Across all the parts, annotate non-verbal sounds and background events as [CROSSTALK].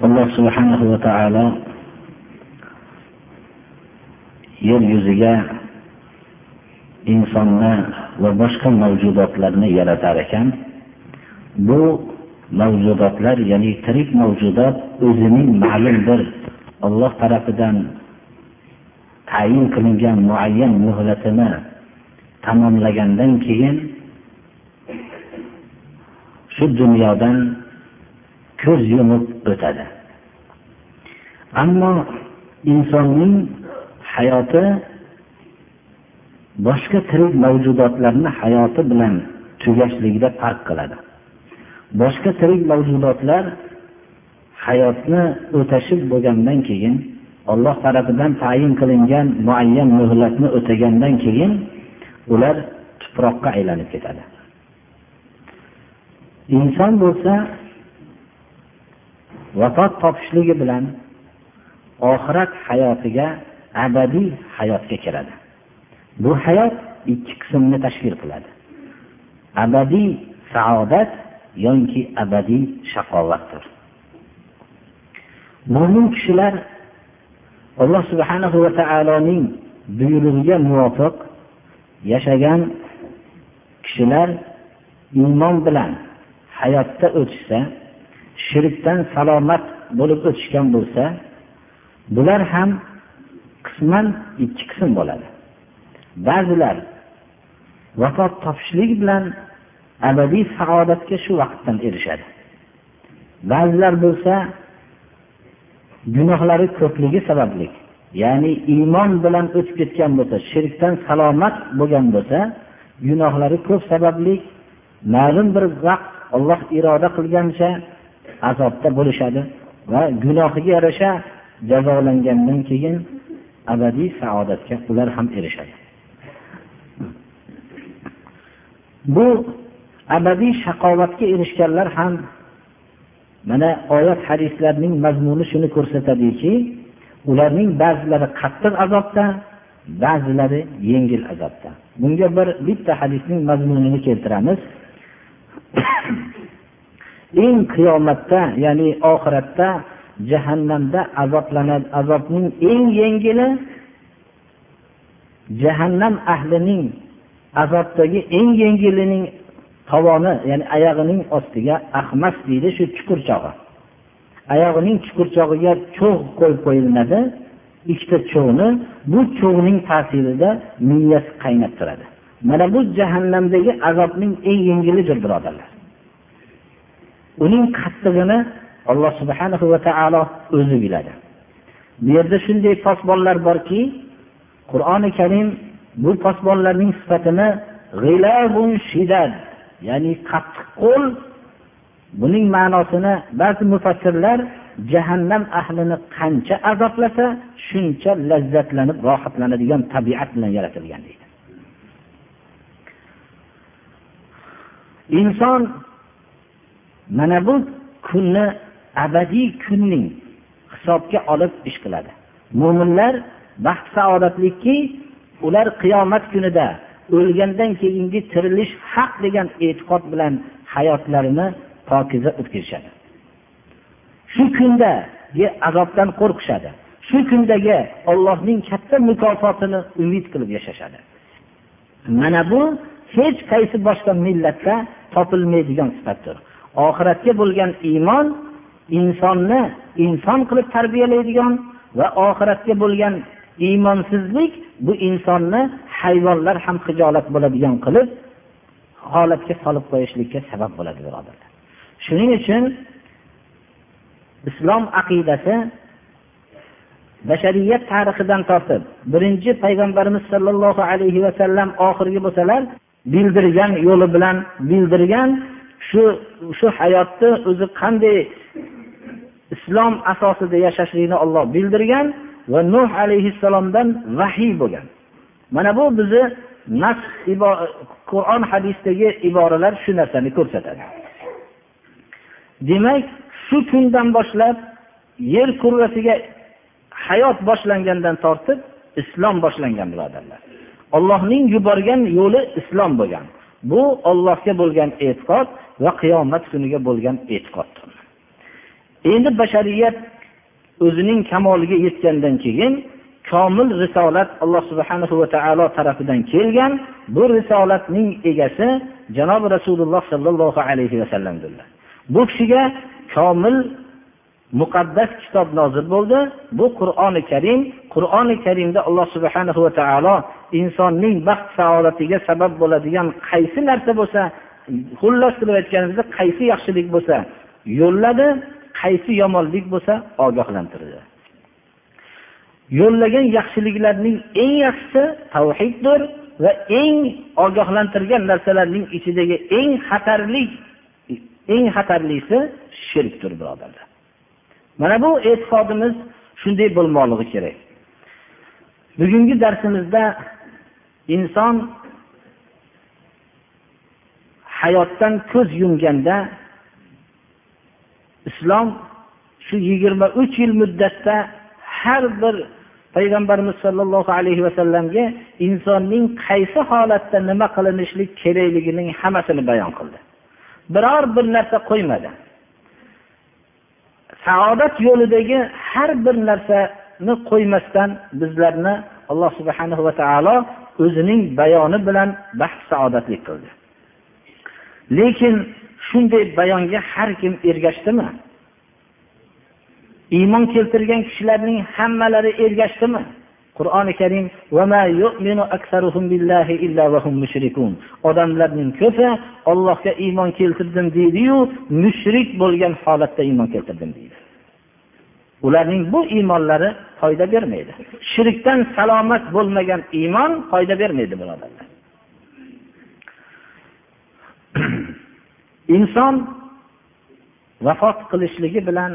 Alloh subhanahu va taolo yer yuziga insonni va boshqa mavjudotlarni yaratar ekan. Bu mavjudotlar ya'ni tirik mavjudot o'zining ma'lum bir olloh tarafidan tayin qilingan muayyan muhlatini tamomlagandan keyin shu dunyodan ko'z yumib o'tadi. Ammo insonning hayoti boshqa tirik mavjudotlarni hayoti bilan tugashligida farq qiladi. Boshqa tirik mavjudotlar hayotni o'tashib bo'lgandan keyin olloh tarafidan tayin qilingan muayyan muhlatni o'tagandan keyin ular tuproqqa aylanib ketadi. Inson bo'lsa vafot topishligi bilan oxirat hayotiga abadiy hayotga kiradi. Bu hayot ikki qismni tashkil qiladi. Abadiy saodat yoki abadiy shaqovatdir mo'min kishilar alloh subhanahu va taoloning buyrug'iga muvofiq yashagan kishilar iymon bilan hayotda o'tishsa shirkdan salomat bo'lib o'tishgan bo'lsa bular ham qisman ikki qism bo'ladi. Ba'zilar vafot topishlik bilan abadiy saodatga shu vaqtdan erishadi. Ba'zilar bo'lsa gunohlari ko'pligi sababli ya'ni iymon bilan o'tib ketgan bo'lsa shirkdan salomat bo'lgan bo'lsa gunohlari ko'p sababli ma'lum bir vaqt olloh iroda qilgancha azobda bo'lishadi va gunohiga yarasha jazolangandan keyin abadiy saodatga ular ham erishadi. Bu abadiy shaqovatga erishganlar ham mana oyat hadislarning mazmuni shuni ko'rsatadiki ularning ba'zilari qattiq azobda ba'zilari yengil azobda. Bunga bir bitta hadisning mazmunini keltiramiz. Eng qiyomatda ya'ni oxiratda jahannamda azoblanadi. Azobning eng yengili jahannam ahlining azobdagi eng yengilining tovoni ya'ni oyog'ining ostiga ahmas deydi shu chuqurchog'i oyog'ining chuqurchog'iga cho'g' qo'yib qo'yiladi ikkita cho'g'ni bu cho'g'ning ta'sirida miyasi qaynab turadi. Mana bu jahannamdagi azobning eng yengilidir birodarlar. Uning qattig'ini alloh subhanahu va taolo o'zi biladi. Bu yerda shunday posbonlar borki qur'oni karim bu posbonlarning sifatini ya'ni qattiq qo'l buning ma'nosini ba'zi mufassirlar jahannam ahlini qancha azoblasa shuncha lazzatlanib rohatlanadigan tabiat bilan yaratilgan deydi. Inson mana bu kunni abadiy kunning hisobga olib ish qiladi. Mo'minlar baxt saodatlikki ular qiyomat kunida o'lgandan keyingi tirilish haq degan e'tiqod bilan hayotlarini pokiza o'tkazishadi. Shu kundagi azobdan qo'rqishadi. Shu kundagi ollohning katta mukofotini umid qilib yashashadi. Mana bu hech qaysi boshqa millatda topilmaydigan sifatdir. Oxiratga bo'lgan iymon insonni inson qilib tarbiyalaydigan va oxiratga bo'lgan iymonsizlik bu insonni hayvonlar ham hijolat bo'ladigan qilib holatga solib qo'yishlikka sabab bo'ladi birodarlar. Shuning uchun islom aqidasi bashariyat tarixidan tortib birinchi payg'ambarimiz sollallohu alayhi vasallam oxirgi bo'lsalar bildirgan yo'li bilan bildirgan shu shu hayotni o'zi qanday islom asosida yashashlikni olloh bildirgan va nuh alayhissalomdan vahiy bo'lgan. Mana bu bizni nas qur'on hadisdagi iboralar shu narsani ko'rsatadi. Demak shu kundan boshlab yer kurrasiga hayot boshlangandan tortib islom boshlangan birodarlar. Ollohning yuborgan yo'li islom bo'lgan. Bu ollohga bo'lgan e'tiqod va qiyomat kuniga bo'lgan e'tiqod endi bashariyat o'zining kamoliga yetgandan keyin komil risolat alloh subhanahu va taolo tarafidan kelgan. Bu risolatning egasi janobi rasululloh sollallohu alayhi vasallamdirlar bu kishiga komil muqaddas kitob nozil bo'ldi. Bu qur'oni karim qur'oni karimda alloh subhanahu va taolo insonning baxt saodatiga sabab bo'ladigan qaysi narsa bo'lsa xullas qilib aytganimizda qaysi yaxshilik bo'lsa yo'lladi qaysi yomonlik bo'lsa ogohlantirdi. Yo'llagan yaxshiliklarning eng yaxshisi tavhiddir va eng ogohlantirgan narsalarning ichidagi eng xatarli eng xatarlisi shirkdir birodarlar. Mana bu e'tiqodimiz shunday bo'lmoqligi kerak. Bugungi darsimizda inson hayotdan ko'z yumganda islom shu yigirma uch yil muddatda har bir payg'ambarimiz sollallohu alayhi vasallamga insonning qaysi holatda nima qilinishlik kerakligining hammasini bayon qildi. Biror bir narsa qo'ymadi. Saodat yo'lidagi har bir narsani qo'ymasdan bizlarni alloh subhanahu va taolo o'zining bayoni bilan baxt saodatli qildi. Lekin shunday bayonga har kim ergashdimi? Iymon keltirgan kishilarning hammalari ergashdimi? Qur'oni karim odamlarning ko'pi ollohga iymon keltirdim deydiyu mushrik bo'lgan holatda iymon keltirdim deydi. Ularning bu iymonlari foyda bermaydi. Shirkdan salomat bo'lmagan iymon foyda bermaydi birodarlar [CLEARS THROAT] inson vafot qilishligi bilan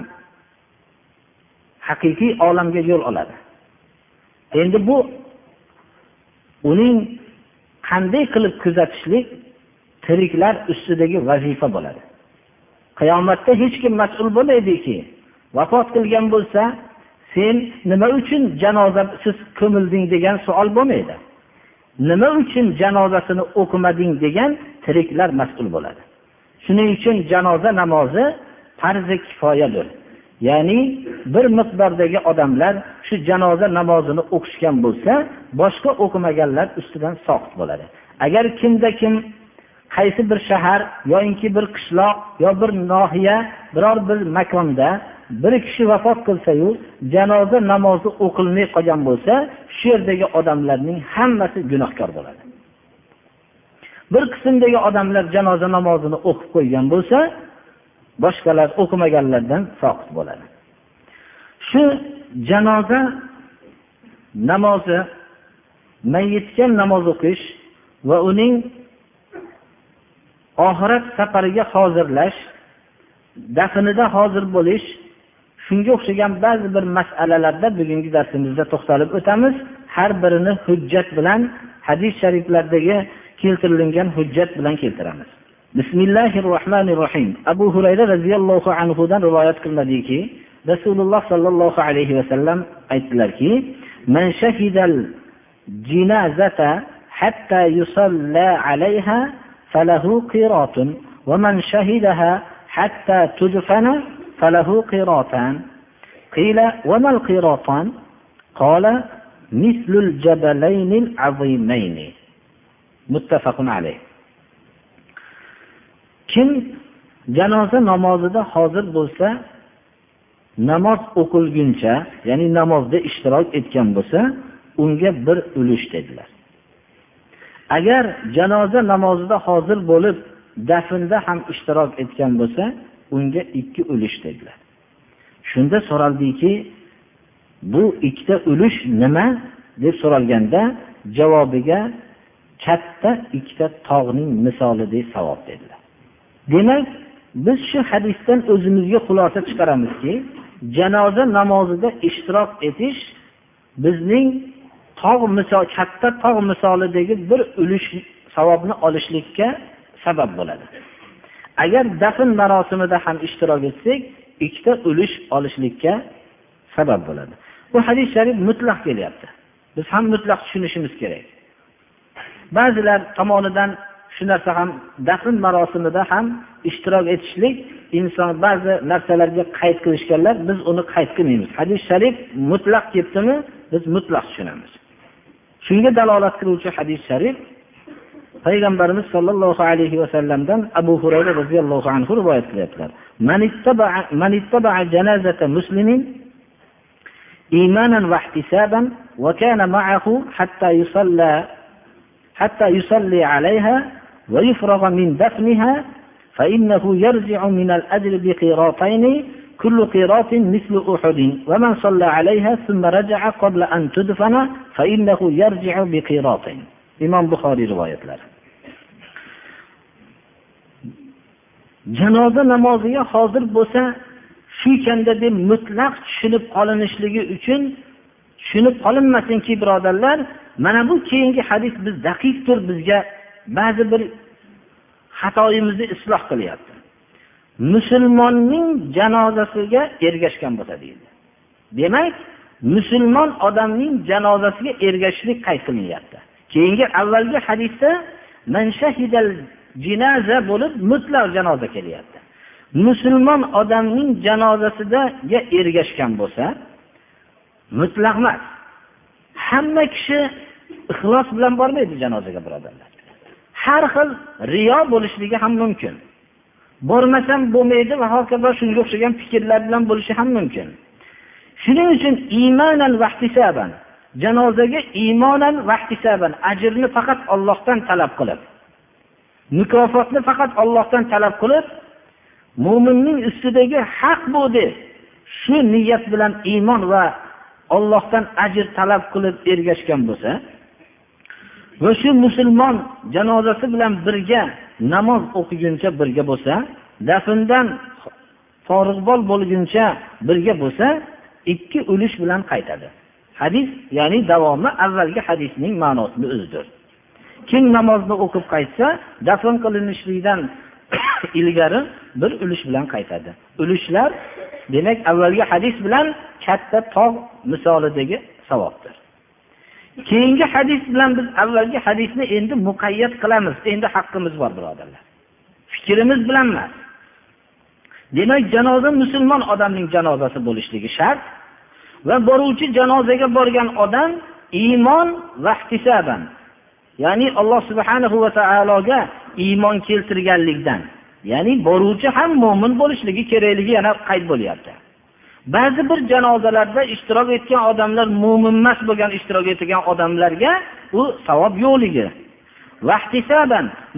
haqiqiy olamga yo'l oladi. Endi bu uning qanday qilib kuzatishlik tiriklar ustidagi vazifa bo'ladi. Qiyomatda hech kim mas'ul bo'lmaydiki vafot qilgan bo'lsa sen nima uchun janozasiz ko'milding degan savol bo'lmaydi. Nima uchun janozasini o'qimading degan tiriklar mas'ul bo'ladi. Shuning uchun janoza namozi farzi kifoyadir. Ya'ni bir miqdordagi odamlar shu janoza namozini o'qishgan bo'lsa boshqa o'qimaganlar ustidan soqit bo'ladi. Agar kimda kim qaysi bir shahar yoinki bir qishloq yo bir nohiya biror bir makonda bir kishi vafot qilsayu janoza namozi o'qilmay qolgan bo'lsa shu yerdagi odamlarning hammasi gunohkor bo'ladi. Bir qismdagi odamlar janoza namozini o'qib qo'ygan bo'lsa boshqalar o'qimaganlardan soqit bo'ladi. Shu janoza namozi mayitga namoz o'qish va uning oxirat safariga hozirlash dafnida hozir bo'lish shunga o'xshagan ba'zi bir masalalarda bugungi darsimizda to'xtalib o'tamiz. Har birini hujjat bilan hadis shariflardagi keltirilgan hujjat bilan keltiramiz bismillahi rohmanir rohim abu hurayra roziyallohu anhudan rivoyat qilinadiki rasululloh sollallohu alayhi vasallam aytdilarki من شهد الجنازة حتى العظيمين muttafaqun alayh. Kim janoza namozida hozir bo'lsa namoz o'qilguncha ya'ni namozda ishtirok etgan bo'lsa unga bir ulush dedilar. Agar janoza namozida hozir bo'lib dafnda ham ishtirok etgan bo'lsa unga ikki ulush dedilar. Shunda so'raldiki bu ikkita ulush nima? deb so'ralganda javobiga katta ikkita tog'ning misolidek savob dedilar. Demak biz shu hadisdan o'zimizga xulosa chiqaramizki janoza namozida ishtirok etish bizning tog' misol katta tog' misolidagi bir ulush savobni olishlikka sabab bo'ladi. Agar dafn marosimida ham ishtirok etsak ikkita ulush olishlikka sabab bo'ladi. Bu hadis sharif mutlaq kelyapti. Biz ham mutlaq tushunishimiz kerak. ba'zilar tomonidan shu narsa ham dafn marosimida ham ishtirok etishlik inson ba'zi narsalarga qayd qilishganlar biz uni qayd qilmaymiz hadis sharif mutlaq kelibdimi biz mutlaq tushunamiz shunga dalolat qiluvchi hadis sharif payg'ambarimiz sollallohu alayhi vasallamdan abu hurayra roziyallohu anhu rivoyat qilyaptilar إيمانا واحتسابا وكان معه حتى يصلى حتى يصلي عليها ويفرغ من دفنها فإنه يرجع من الأجر بقيراطين كل قيراط مثل أحد ومن صلى عليها ثم رجع قبل أن تدفن فإنه يرجع بقيراطين إمام بخاري رواية له janoza namoziga hozir bo'lsa shu ekanda deb mutlaq tushunib qolinishligi uchun tushunib qolinmasinki birodarlar mana bu keyingi hadis biz daqiqdir bizga ba'zi bir xatoyimizni isloh qilyapti. Musulmonning janozasiga ergashgan bo'lsa deydi. Demak musulmon odamning janozasiga ergashishlik qayd qilinyapti. Keyingi avvalgi hadisda jinaza bo'lib mutlaq janoza kelyapti. Musulmon odamning janozasidaga ergashgan bo'lsa mutlaq emas. Hamma kishi ixlos bilan bormaydi janozaga birodarlar. Har xil riyo bo'lishligi ham mumkin. Bormasam bo'lmaydi va hokazo shunga o'xshagan fikrlar bilan bo'lishi ham mumkin. Shuning uchun iymonan vahtisaban janozaga iymonan vahtisaban ajrni faqat ollohdan talab qilib mukofotni faqat ollohdan talab qilib mo'minning ustidagi haq bu deb shu niyat bilan iymon va ollohdan ajr talab qilib ergashgan bo'lsa va shu musulmon janozasi bilan birga namoz o'qiguncha birga bo'lsa dafndan forig'bol bo'lguncha birga bo'lsa ikki ulush bilan qaytadi. Hadis ya'ni davomi avvalgi hadisning ma'nosini o'zidir. Kim namozni o'qib qaytsa dafn qilinishlikdan ilgari bir ulush bilan qaytadi. Ulushlar demak avvalgi hadis bilan katta tog' misolidagi savobdir. Keyingi hadis bilan biz avvalgi hadisni endi muqayyat qilamiz. Endi haqqimiz bor birodarlar. Fikrimiz bilan emas. Demak janoza musulmon odamning janozasi bo'lishligi shart va boruvchi janozaga borgan odam iymon va ihtisoban ya'ni alloh subhanahu va taologa iymon keltirganlikdan ya'ni boruvchi ham mo'min bo'lishligi kerakligi yana qayd bo'lyapti. Ba'zi bir janozalarda ishtirok etgan odamlar mo'min emas bo'lgan ishtirok etgan odamlarga u savob yo'qligi.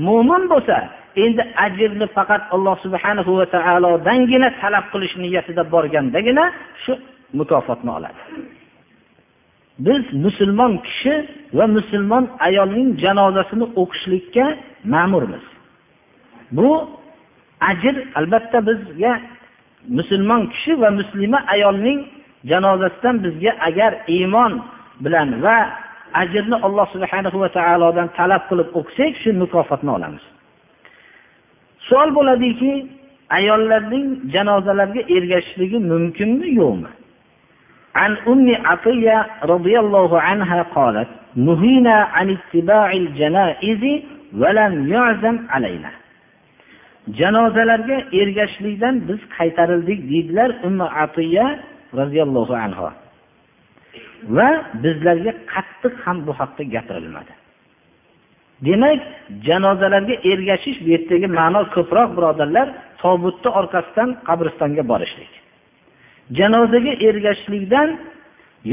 Mo'min bo'lsa endi ajrni faqat alloh subhanahu va taolodangina talab qilish niyatida borgandagina shu mukofotni oladi. Biz musulmon kishi va musulmon ayolning janozasini o'qishlikka ma'murmiz. Bu ajr albatta bizga musulmon kishi va muslima ayolning janozasidan bizga agar iymon bilan va ajrni alloh subhana va taolodan talab qilib o'qisak shu mukofotni olamiz savol bo'ladiki ayollarning janozalariga ergashishligi mumkinmi yo'qmi عن أم عطية رضي الله عنها قالت نهينا عن اتباع الجنائز ولم يعزم علينا janozalarga ergashishlikdan biz qaytarildik deydilar umma atiya roziyallohu anhu va bizlarga qattiq ham bu haqda gapirilmadi demak janozalarga ergashish bu yerdagi ma'no ko'proq birodarlar tobutni orqasidan qabristonga borishlik. Janozaga ergashishlikdan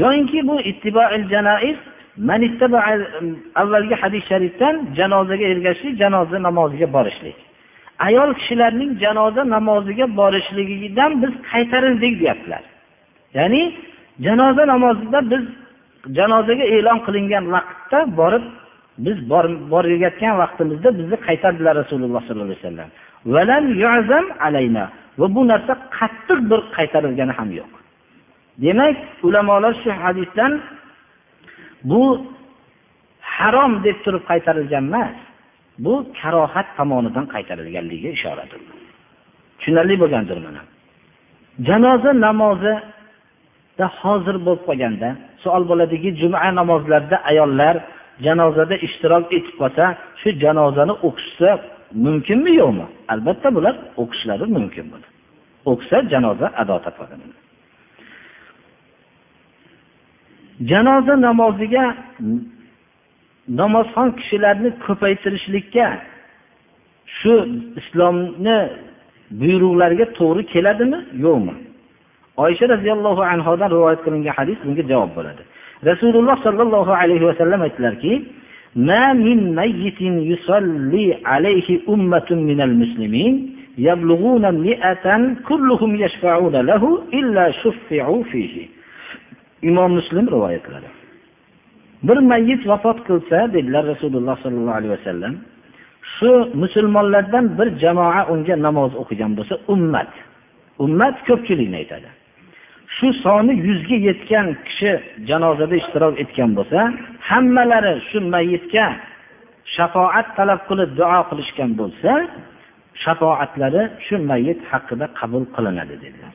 yoyinki bu ittiboil janoiz avvalgi hadis sharifdan janozaga ergashishlik janoza namoziga borishlik. Ayol kishilarning janoza namoziga borishligidan biz qaytarildik deyaptilar. Ya'ni janoza namozida biz janozaga e'lon qilingan vaqtda borib biz borayotgan vaqtimizda bizni qaytardilar rasululloh sollallohu alayhi vasallam. Va bu narsa qattiq bir qaytarilgani ham yo'q. Demak ulamolar shu hadisdan bu harom deb turib qaytarilgan emas. Bu karohat tomonidan qaytarilganligiga ishoradir tushunarli bo'lgandir mana. Janoza namozida hozir bo'lib qolganda savol bo'ladiki juma namozlarida ayollar janozada ishtirok etib qolsa shu janozani o'qishsa mumkinmi yo'qmi? Albatta bular o'qishlari mumkin buni. O'qisa janoza ado topadi janoza namoziga namozxon kishilarni ko'paytirishlikka shu islomni buyruqlariga to'g'ri keladimi yo'qmi oysha roziyallohu anhodan rivoyat qilingan hadis bunga javob bo'ladi rasululloh sollallohu alayhi vasallam aytdilarki ما من ميت يصلي عليه أمة من المسلمين يبلغون مئة كلهم يشفعون له إلا شفعوا فيه imom muslim rivoyat qiladi Bir mayit vafot qilsa dedilar rasululloh sollallohu alayhi vasallam shu musulmonlardan bir jamoa unga namoz o'qigan bo'lsa ummat ummat ko'pchilikni aytadi. Shu soni yuzga yetgan kishi janozada ishtirok etgan bo'lsa hammalari shu mayitga shafoat talab qilib duo qilishgan bo'lsa shafoatlari shu mayit haqida qabul qilinadi dedilar.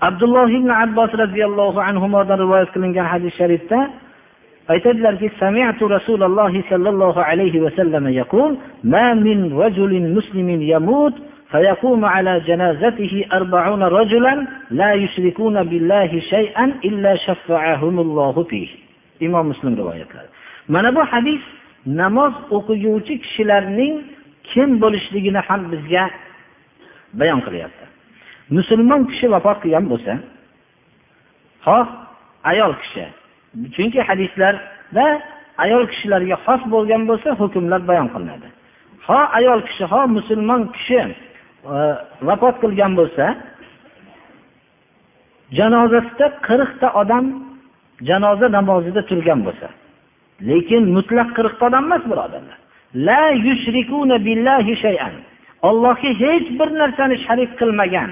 abdulloh ibn abbos roziyallohu anhudan rivoyat qilingan hadis sharifda aytadilarki sami'tu rasululloh sollallohu alayhi vasallam yaqul ma min rajulin muslimin yamut فيقوم على جنازته أربعون رجلا لا يشركون بالله شيئا إلا شفعهم الله فيه imom muslim rivoyatlari mana bu hadis namoz o'qiguvchi kishilarning kim bo'lishligini ham bizga bayon qilyapti Musulmon kishi vafot qilgan bo'lsa xoh ayol kishi. Chunki hadislarda ayol kishilarga xos bo'lgan bo'lsa hukmlar bayon qilinadi. Ho ayol kishi ho musulmon kishi e, vafot qilgan bo'lsa janozasida qirqta odam janoza namozida turgan bo'lsa. Lekin mutlaq qirqta odam emas birodarlar la yushrikuna billahi shay'an. Allohga hech bir narsani sharik qilmagan.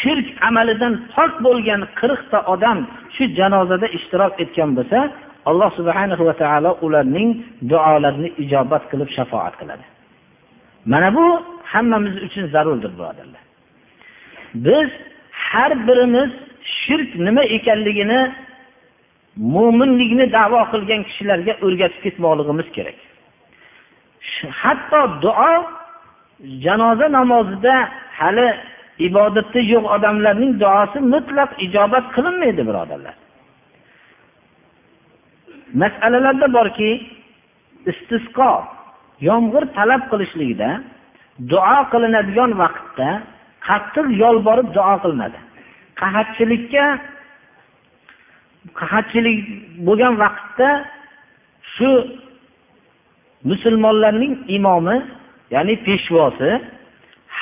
Shirk amalidan pok bo'lgan qirqta odam shu janozada ishtirok etgan bo'lsa alloh subhana va taolo ularning duolarini ijobat qilib shafoat qiladi. Mana bu hammamiz uchun zarurdir birodarlar. Biz har birimiz shirk nima ekanligini mo'minlikni davo qilgan kishilarga o'rgatib ketmoqligimiz kerak. Hatto duo janoza namozida hali ibodatda yo'q odamlarning duosi mutlaq ijobat qilinmaydi birodarlar. Masalalarda borki istisqo yomg'ir talab qilishlikda duo qilinadigan vaqtda qattiq yolborib duo qilinadi. Qahatchilikka qahatchilik bo'lgan vaqtda shu musulmonlarning imomi ya'ni peshvosi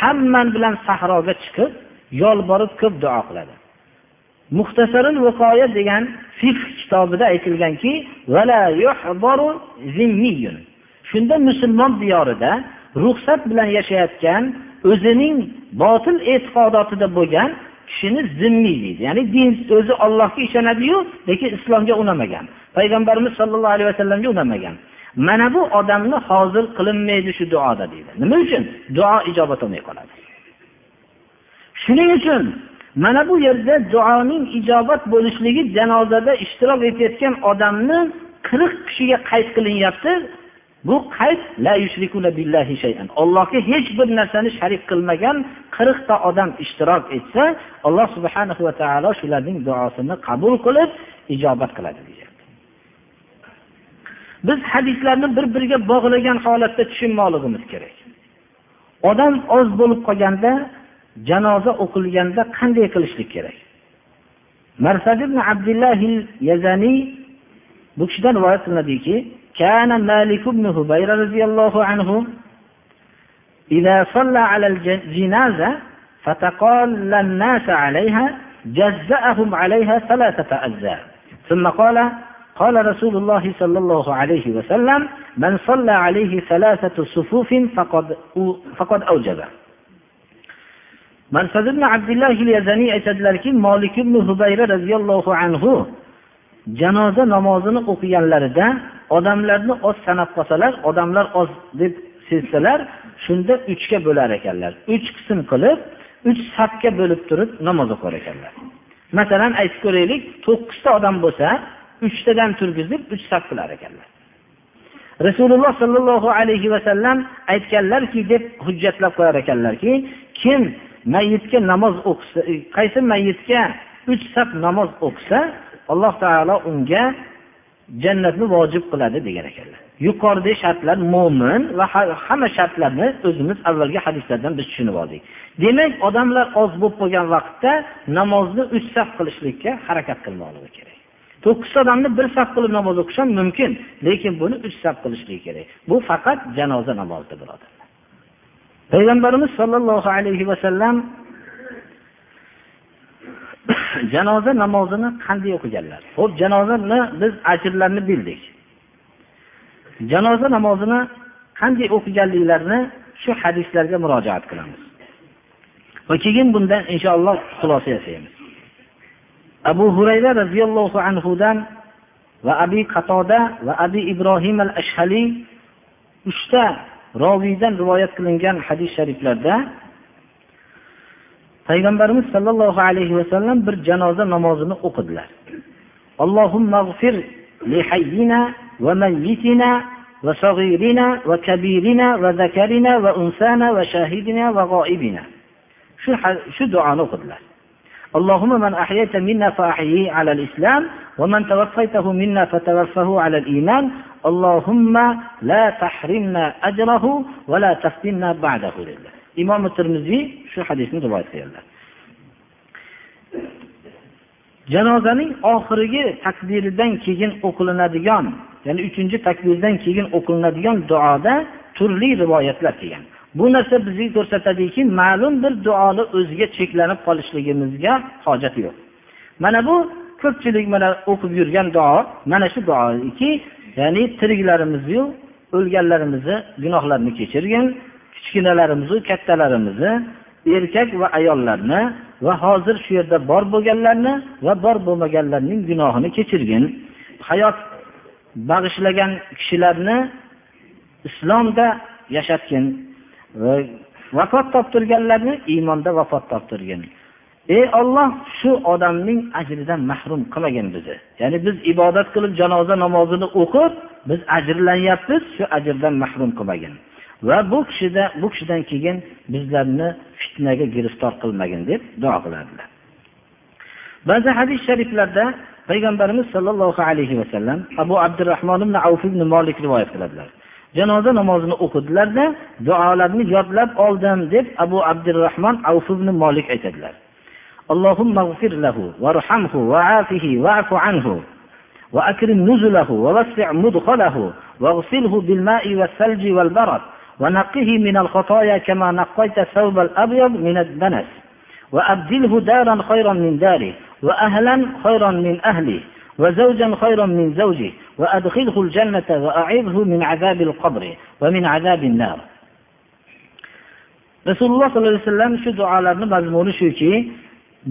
hamma bilan sahroga chiqib yolborib ko'p duo qiladi. Muxtasarul viqoya degan fiqh kitobida aytilganki shunda musulmon diyorida ruxsat bilan yashayotgan o'zining botil e'tiqodotida bo'lgan kishini zimmiy deydi. Ya'ni din o'zi ollohga ishonadiyu lekin islomga unamagan. Payg'ambarimiz sollallohu alayhi vasallamga unamagan. Mana bu odamni hozir qilinmaydi shu duoda deydi. Nima uchun? Duo ijobat bo'lmay qoladi. Shuning uchun mana bu yerda duoning ijobat bo'lishligi janozada ishtirok etayotgan odamni qirq kishiga qayd qilinyapti. Bu qayd allohga hech bir narsani sharik qilmagan qirqta odam ishtirok etsa alloh subhanahu va taolo shularning duosini qabul qilib ijobat qiladi deyapti biz hadislarni bir biriga bog'lagan holatda tushunmoqligimiz kerak odam oz bo'lib qolganda janoza o'qilganda qanday qilishlik kerak marsad ibn abdullah yazaniy bu kishidan rivoyat qilinadiki كان مالك بن هبير رضي الله عنه إذا صلى على الجنازة فتقال الناس عليها جزأهم عليها ثلاثة أجزاء ثم قال قال رسول الله صلى الله عليه وسلم من صلى عليه ثلاثة صفوف فقد فقد أوجب mansad ibn abdulloh yazaniy aytadilarki molik ibn hubayra roziyallohu anhu janoza namozini o'qiganlarida odamlarni oz sanab qolsalar odamlar oz deb sezsalar shunda uchga bo'lar ekanlar uch qism qilib uch safga bo'lib turib namoz o'qir ekanlar masalan aytib ko'raylik to'qqizta odam bo'lsa uchtadan turgizib uch saf qilar ekanlar. Rasululloh sollallohu alayhi vasallam aytganlarki deb hujjatlab qo'yar ekanlarki kim mayitga namoz o'qisa qaysi mayitga uch saf namoz o'qisa alloh taolo unga jannatni vojib qiladi degan ekanlar. Yuqoridagi shartlar mo'min va hamma shartlarni o'zimiz avvalgi hadislardan biz tushunib oldik. Demak odamlar oz bo'lib qolgan vaqtda namozni uch saf qilishlikka harakat qilmoqligi kerak. To'qqizta odamni bir saf qilib namoz o'qish ham mumkin lekin buni uch saf qilishlik kerak. Bu faqat janoza namozida birodarlar payg'ambarimiz sollallohu alayhi vasallam [COUGHS] janoza namozini qanday o'qiganlar? Ho'p janozani biz ajrlarni bildik. Janoza namozini qanday o'qiganliklarini shu hadislarga murojaat qilamiz. Va keyin bundan inshaalloh xulosa yasaymiz. Abu hurayra roziyallohu anhudan va abi qatoda va abi ibrohim al ashhaliy uchta roviydan rivoyat qilingan hadis shariflarda payg'ambarimiz sollallohu alayhi vasallam bir janoza namozini o'qidilar. Allohumag'fir li hayyina va mayyitina va kabirina unsana shahidina shu shu duoni o'qidilar. اللهم من أحييت منا فأحييه على الإسلام ومن توفيته منا فتوفه على الإيمان اللهم لا تحرمنا أجره ولا تفتنا بعده لله imom termiziy shu hadisni rivoyat qilganlar janozaning oxirgi takbiridan keyin o'qilinadigan ya'ni uchinchi takbirdan keyin o'qilinadigan duoda turli rivoyatlar kelgan Bu narsa bizga ko'rsatadiki ma'lum bir duoni o'ziga cheklanib qolishligimizga hojat yo'q. Mana bu ko'pchilik mana o'qib yurgan duo mana shu duoiki ya'ni tiriklarimizni o'lganlarimizni gunohlarini kechirgin kichkinalarimizni kattalarimizni erkak va ayollarni va hozir shu yerda bor bo'lganlarni va bor bo'lmaganlarning gunohini kechirgin. Hayot bag'ishlagan kishilarni islomda yashatgin. Va vafot toptirganlarni iymonda vafot toptirgin. Ey olloh shu odamning ajridan mahrum qilmagin bizni ya'ni biz ibodat qilib janoza namozini o'qib biz ajrlanyapmiz shu ajrdan mahrum qilmagin. Va bu kishida bu kishidan keyin bizlarni fitnaga giriftor qilmagin deb duo qiladilar ba'zi hadis shariflarda payg'ambarimiz sollallohu alayhi vasallam abu abdurahmon ibn avf ibn molik rivoyat qiladilar. Janoza namozini o'qidilarda duolarni yodlab oldim deb abu abdurahmon ibn molik aytadilar. اللهم اغفر له وارحمه وعافه واعف عنه وأكرم نزله ووسع مدخله واغسله بالماء والثلج والبرد ونقه من الخطايا كما نقيت الثوب الأبيض من الدنس وأبدله دارا خيرا من داره وأهلا خيرا من أهله وزوجا خيرا من زوجه وأدخله الجنة وأعذه من عذاب القبر ومن عذاب النار rasululloh sollallohu alayhi vasallam shu duolarni mazmuni shuki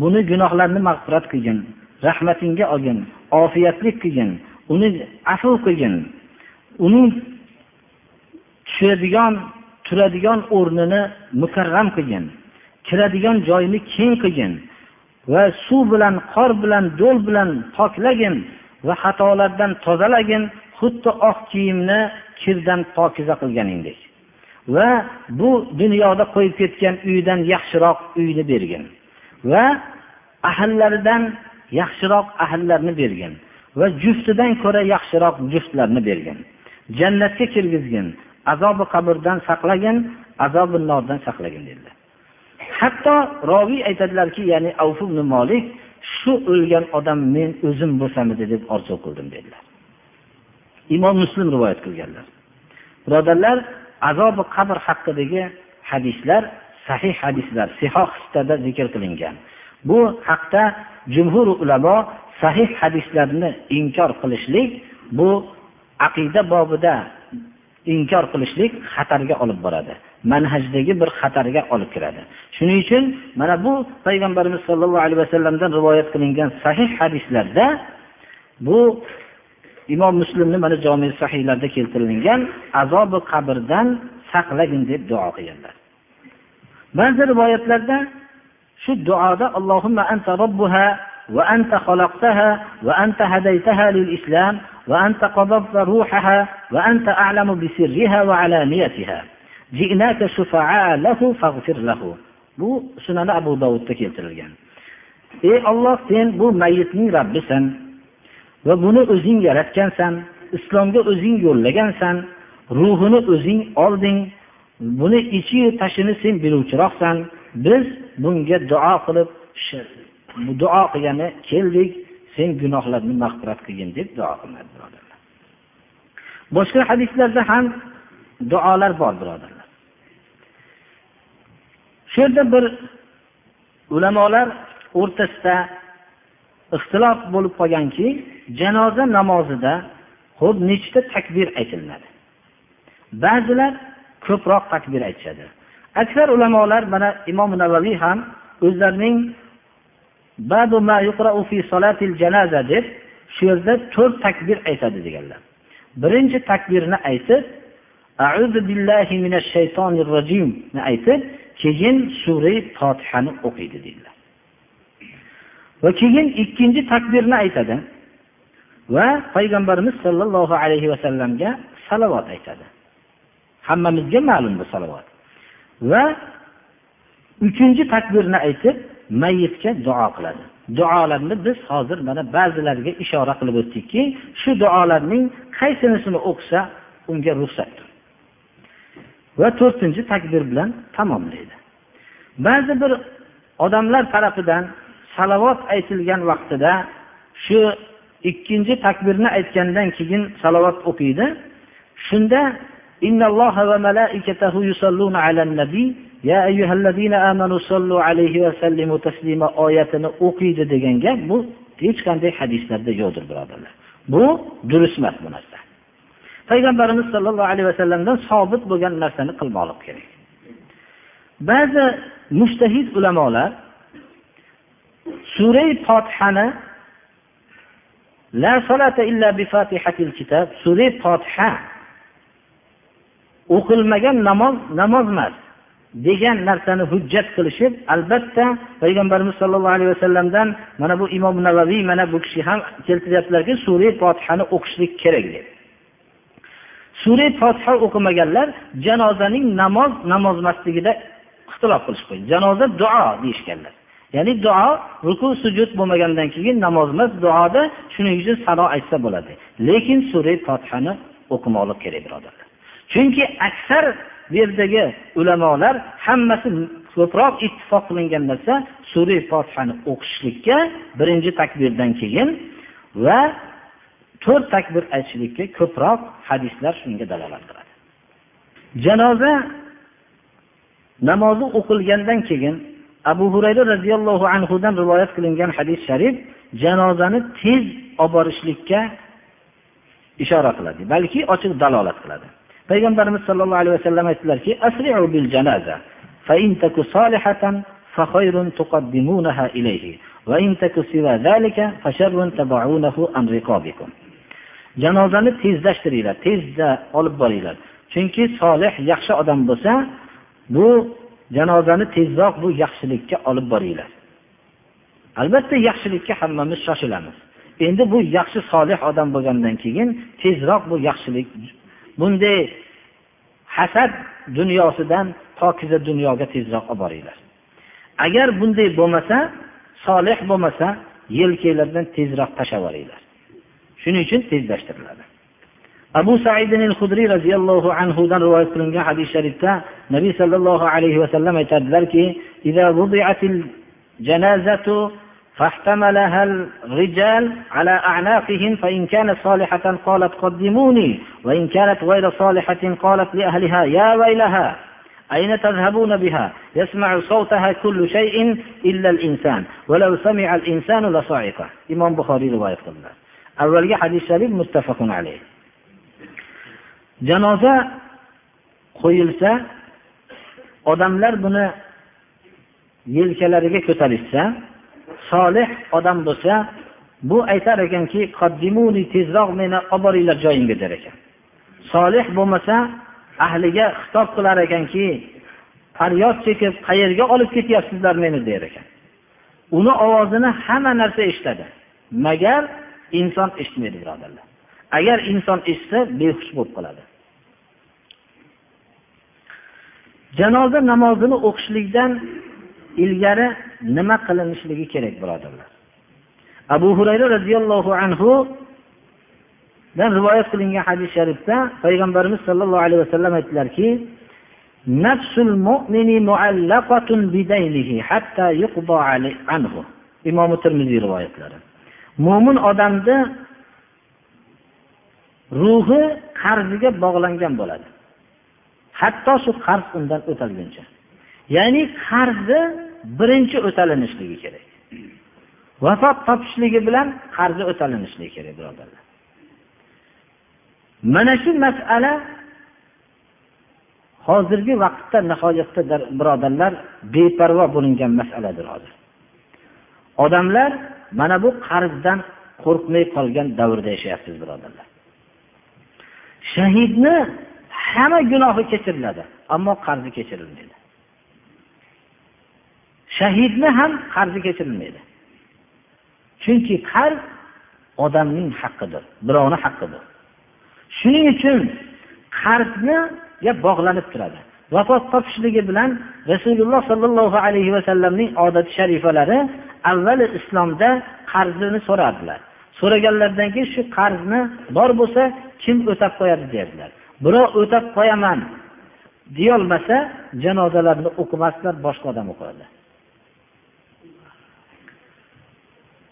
buni gunohlarni mag'firat qilgin rahmatingga olgin ofiyatlik qilgin uni afv qilgin uning tushadigan turadigan o'rnini mukarram qilgin kiradigan joyini keng qilgin va suv bilan qor bilan do'l bilan poklagin va xatolardan tozalagin xuddi oq kiyimni kirdan pokiza qilganingdek. Va bu dunyoda qo'yib ketgan uydan yaxshiroq uyni bergin va ahllaridan yaxshiroq ahllarni bergin va juftidan ko'ra yaxshiroq juftlarni bergin. Jannatga kirgizgin azobi qabrdan saqlagin azobi nordan saqlagin dedilar. Hatto roviy aytadilarki ya'ni avf ibn molik shu o'lgan odam men o'zim bo'lsamidi deb orzu qildim dedilar. Imom muslim rivoyat qilganlar. Birodarlar azobi qabr haqidagi hadislar sahih hadislar sihoh zikr qilingan. Bu haqda jumhur ulamo sahih hadislarni inkor qilishlik bu aqida bobida inkor qilishlik xatarga olib boradi. Manhajdagi bir xatarga olib kiradi. Shuning uchun mana bu payg'ambarimiz sollallohu alayhi vasallamdan rivoyat qilingan sahih hadislarda bu imom muslimni mana jomi sahiylarda keltirilgan azobi qabrdan saqlagin deb duo qilganlar. Ba'zi rivoyatlarda shu duoda allohumma anta robbuha va anta xalaqtaha va anta hadaytaha lil islam va anta qadabta ruhaha bu sunani abu dovudda keltirilgan. Ey olloh sen bu mayitning robbisan va buni o'zing yaratgansan islomga o'zing yo'llagansan ruhini o'zing olding buni ichiyu tashini sen biluvchiroqsan biz bunga duo qilib duo qilgani keldik sen gunohlarni mag'firat qilgin deb duo qilinadi birodarlar. Boshqa hadislarda ham duolar bor birodarlar. Shu yerda bir ulamolar o'rtasida ixtilof bo'lib qolganki janoza namozida ho'p nechta takbir aytilinadi? Ba'zilar ko'proq takbir aytishadi. Aksar ulamolar mana imom navaviy ham o'zlarining deb shu yerda to'rt takbir aytadi deganlar. Birinchi takbirni aytib auzu billahi minash shaytonir rojimni aytib keyin sura fotihani o'qiydi deydilar va keyin ikkinchi takbirni aytadi va payg'ambarimiz sollallohu alayhi vasallamga salovat aytadi. Hammamizga ma'lum bu salovat. Va uchinchi takbirni aytib mayitga duo qiladi. Duolarni biz hozir mana ba'zilariga ishora qilib o'tdikki shu duolarning qaysinisini o'qisa unga ruxsatdir va to'rtinchi takbir bilan tamomlaydi. Ba'zi bir odamlar tarafidan salovat aytilgan vaqtida shu ikkinchi takbirni aytgandan keyin salovat o'qiydi. Shunda innalloha va malaikatahu yusalluna alan nabiy ya ayyuhallazina amanu sallu alayhi va sallimu taslima oyatini o'qiydi degan gap bu hech qanday hadislarda yo'qdir birodarlar. Bu durust emas bu narsa. Payg'ambarimiz sollallohu alayhi vasallamdan sobit bo'lgan narsani qilmoqlik kerak. Ba'zi mushtahid ulamolar suray fotihani la solata illa bi fatihatil kitob suray fotiha o'qilmagan namoz namoz emas degan narsani hujjat qilishib albatta payg'ambarimiz sollallohu alayhi vasallamdan mana bu imom navaviy mana bu kishi ham keltiryaptilarki sura fotihani o'qishlik kerak deb. Sura fotiha o'qimaganlar janozaning namoz namoz emasligida ixtilof qilishib qo'ydi. Janoza duo deyishganlar. Ya'ni duo ruku sujud bo'lmagandan keyin namoz emas duoda shuning uchun sano aytsa bo'ladi. Lekin sura fotihani o'qimoqlik kerak birodarlar. Chunki aksar bu yerdagi ulamolar hammasi ko'proq ittifoq qilingan narsa sura fotihani o'qishlikka birinchi takbirdan keyin va to'rt takbir aytishlikka ko'proq hadislar shunga dalolat qiladi. Janoza namozi o'qilgandan keyin abu hurayra roziyallohu anhudan rivoyat qilingan hadis sharif janozani tez olib borishlikka ishora qiladi balki ochiq dalolat qiladi. Payg'ambarimiz sollallohu alayhi vasallam aytdilarki bil janaza fa in taku solihatan fa khayrun tuqaddimunaha ilayhi va in taku siwa zalika fa sharrun tabaunahu an riqabikum. Janozani tezlashtiringlar tezda olib boringlar. Chunki solih yaxshi odam bo'lsa bu janozani tezroq bu yaxshilikka olib boringlar. Albatta yaxshilikka hammamiz shoshilamiz. Endi bu yaxshi solih odam bo'lgandan keyin tezroq bu yaxshilik bunday hasad dunyosidan pokiza dunyoga tezroq olib boringlar. Agar bunday bo'lmasa solih bo'lmasa yelkanglardan tezroq tashlab yuboringlar shuning uchun tezlashtiriladi. Abu saidin hudriy roziyallohu anhudan rivoyat qilingan hadis sharifda nabiy sollallohu alayhi vasallam aytadilarki فاحتملها الرجال على أعناقهم فإن كانت صالحة قالت قدموني وإن كانت غير صالحة قالت لأهلها يا ويلها أين تذهبون بها يسمع صوتها كل شيء إلا الإنسان ولو سمع الإنسان لصعق إمام بخاري رواية قلنا avvalgi hadis muttafaqun alayh. Janoza qo'yilsa odamlar buni yelkalariga ko'tarishsa solih odam bo'lsa bu aytar ekanki tezroq meni olib boringlar joyimga der ekan. Solih bo'lmasa ahliga xitob qilar ekanki faryod chekib qayerga olib ketyapsizlar meni der ekan. Uni ovozini hamma narsa eshitadi. Magar inson eshitmaydi birodarlar. Agar inson eshitsa behush bo'lib qoladi. Janoza namozini o'qishlikdan ilgari nima qilinishligi kerak birodarlar? Abu hurayra roziyallohu anhu dan rivoyat qilingan hadis sharifda payg'ambarimiz sollallohu alayhi vasallam aytdilarki nafsul mu'mini muallaqatun bidaynihi hatta yuqda anhu. Imom termiziy rivoyatlari. Mo'min odamni ruhi qarziga bog'langan bo'ladi. Hatto shu qarz undan o'talguncha. Ya'ni qarzi birinchi o'talinishligi kerak. Vafot topishligi bilan qarzi o'talinishligi kerak birodarlar. Mana shu masala hozirgi vaqtda nihoyatda birodarlar beparvo bo'lingan masaladir hozir. Odamlar mana bu qarzdan qo'rqmay qolgan davrda yashayapmiz birodarlar. Shahidni hamma gunohi kechiriladi ammo qarzi kechirilmaydi. Shahidni ham qarzi kechirilmaydi. Chunki qarz odamning haqqidir birovni haqqidir. Shuning uchun qarzni bog'lanib turadi. Vafot topishligi bilan rasululloh sollallohu alayhi vasallamning odati sharifalari avvali islomda qarzini so'radilar so'raganlaridan keyin shu qarzni bor bo'lsa kim o'tab qo'yadi derdilar. Birov o'tab qo'yaman deyolmasa janozalarni o'qimasdilar boshqa odam o'qirdi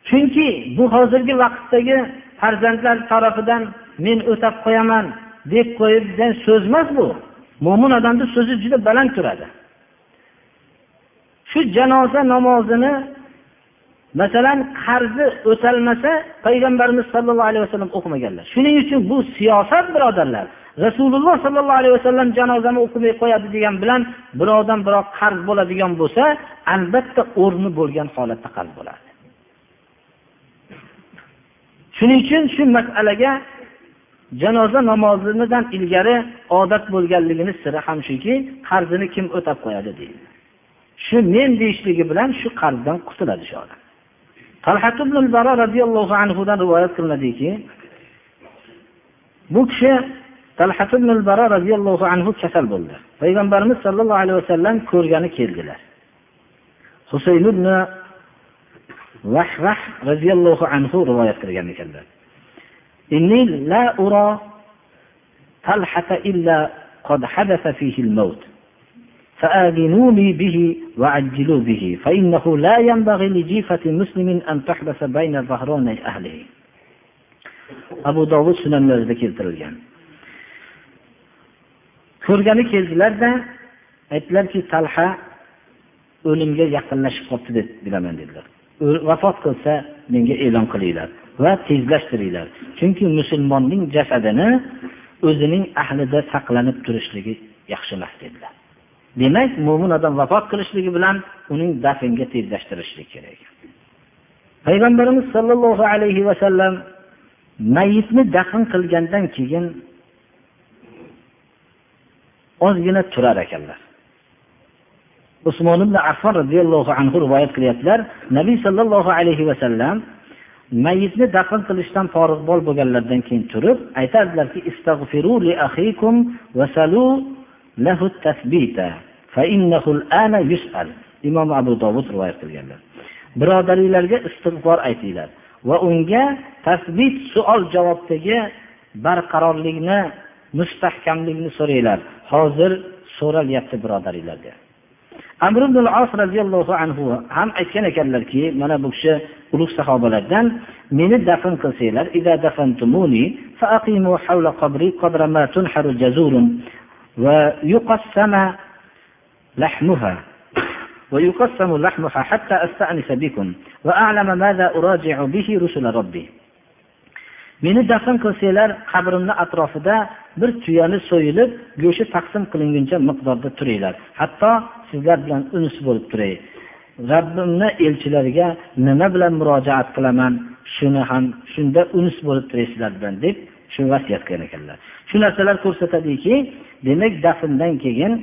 chunki bu hozirgi vaqtdagi farzandlar tarafidan men o'tab qo'yaman deb qo'yilgan so'z emas bu. Mo'min odamni so'zi juda baland turadi. Shu janoza namozini masalan qarzi o'talmasa payg'ambarimiz sollallohu alayhi vasallam o'qimaganlar. Shuning uchun bu siyosat birodarlar. Rasululloh sollallohu alayhi vasallam janozani o'qimay qo'yadi degan bilan birovdan birov qarz bo'ladigan bo'lsa albatta o'rni bo'lgan holatda qarz bo'ladi shuning uchun shu masalaga janoza namozidan ilgari odat bo'lganligini siri ham shuki qarzini kim o'tab qo'yadi deydi. Shu men deyishligi bilan shu qarzdan qutuladi shu odam. Talhat ibn baro roziyallohu anhudan rivoyat qilinadiki bu kishi talhat ibn baro roziyallohu anhu kasal bo'ldi. Payg'ambarimiz sollallohu alayhi vasallam ko'rgani keldilar. Husayn ibn vahvah roziyallohu anhu rivoyat qilgan ekanlar. إني لا أرى طلحة إلا قد حدث فيه الموت فآذنوني به وعجلوا به فإنه لا ينبغي لجيفة مسلم أن تحبس بين ظهراني أهله abu dovud sunanlarida keltirilgan ko'rgani keldilarda aytdilarki talha o'limga yaqinlashib qolibdi deb bilaman dedilar vafot qilsa menga e'lon qilinglar Va tezlashtiringlar. Chunki musulmonning jasadini o'zining ahlida saqlanib turishligi yaxshi emas dedilar. Demak mo'min odam vafot qilishligi bilan uning dafnga tezlashtirishlik kerak. Payg'ambarimiz sollallohu alayhi vasallam mayitni dafn qilgandan keyin ozgina turar ekanlar. Usmon ibn affon roziyallohu anhu rivoyat qilyaptilar nabiy sollallohu alayhi vasallam mayitni dafn qilishdan forig' bo'lganlaridan keyin turib aytardilarki imom abu dovud rivoyat qilganlar. Birodaringlarga istig'for aytinglar va unga tasbit suol javobdagi barqarorlikni mustahkamlikni so'ranglar. Hozir so'ralyapti birodaringlarga amr ibn as roziyallohu anhu ham aytgan ekanlarki mana bu kishi ulug' sahobalardan meni dafn qilsanglar فأقيموا حول قبري قدر ما تنحر جزور ويقسم لحمها ويقسم لحمها حتى أستأنس بكم وأعلم ماذا أراجع به رسل ربي meni dafn qilsanglar qabrimni atrofida bir tuyani so'yilib go'shti taqsim qilinguncha miqdorda turinglar hatto sizlar bilan unis bo'lib turay. Robbimni elchilariga nima bilan murojaat qilaman shuni ham shunda unis bo'lib turay sizlar bilan deb shu vasiyat qilgan ekanlar. Shu narsalar ko'rsatadiki demak dafndan keyin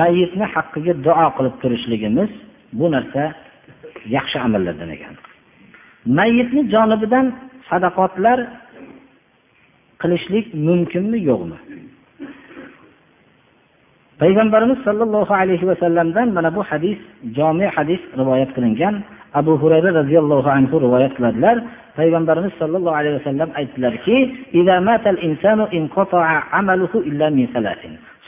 mayitni haqqiga duo qilib turishligimiz bu narsa yaxshi amallardan ekan. Mayitni jonibidan sadaqotlar qilishlik mumkinmi yo'qmi? payg'ambarimiz sollallohu alayhi vasallamdan mana bu hadis jomi hadis rivoyat qilingan abu hurayra roziyallohu anhu rivoyat qiladilar payg'ambarimiz sollallohu alayhi vasallam aytdilarki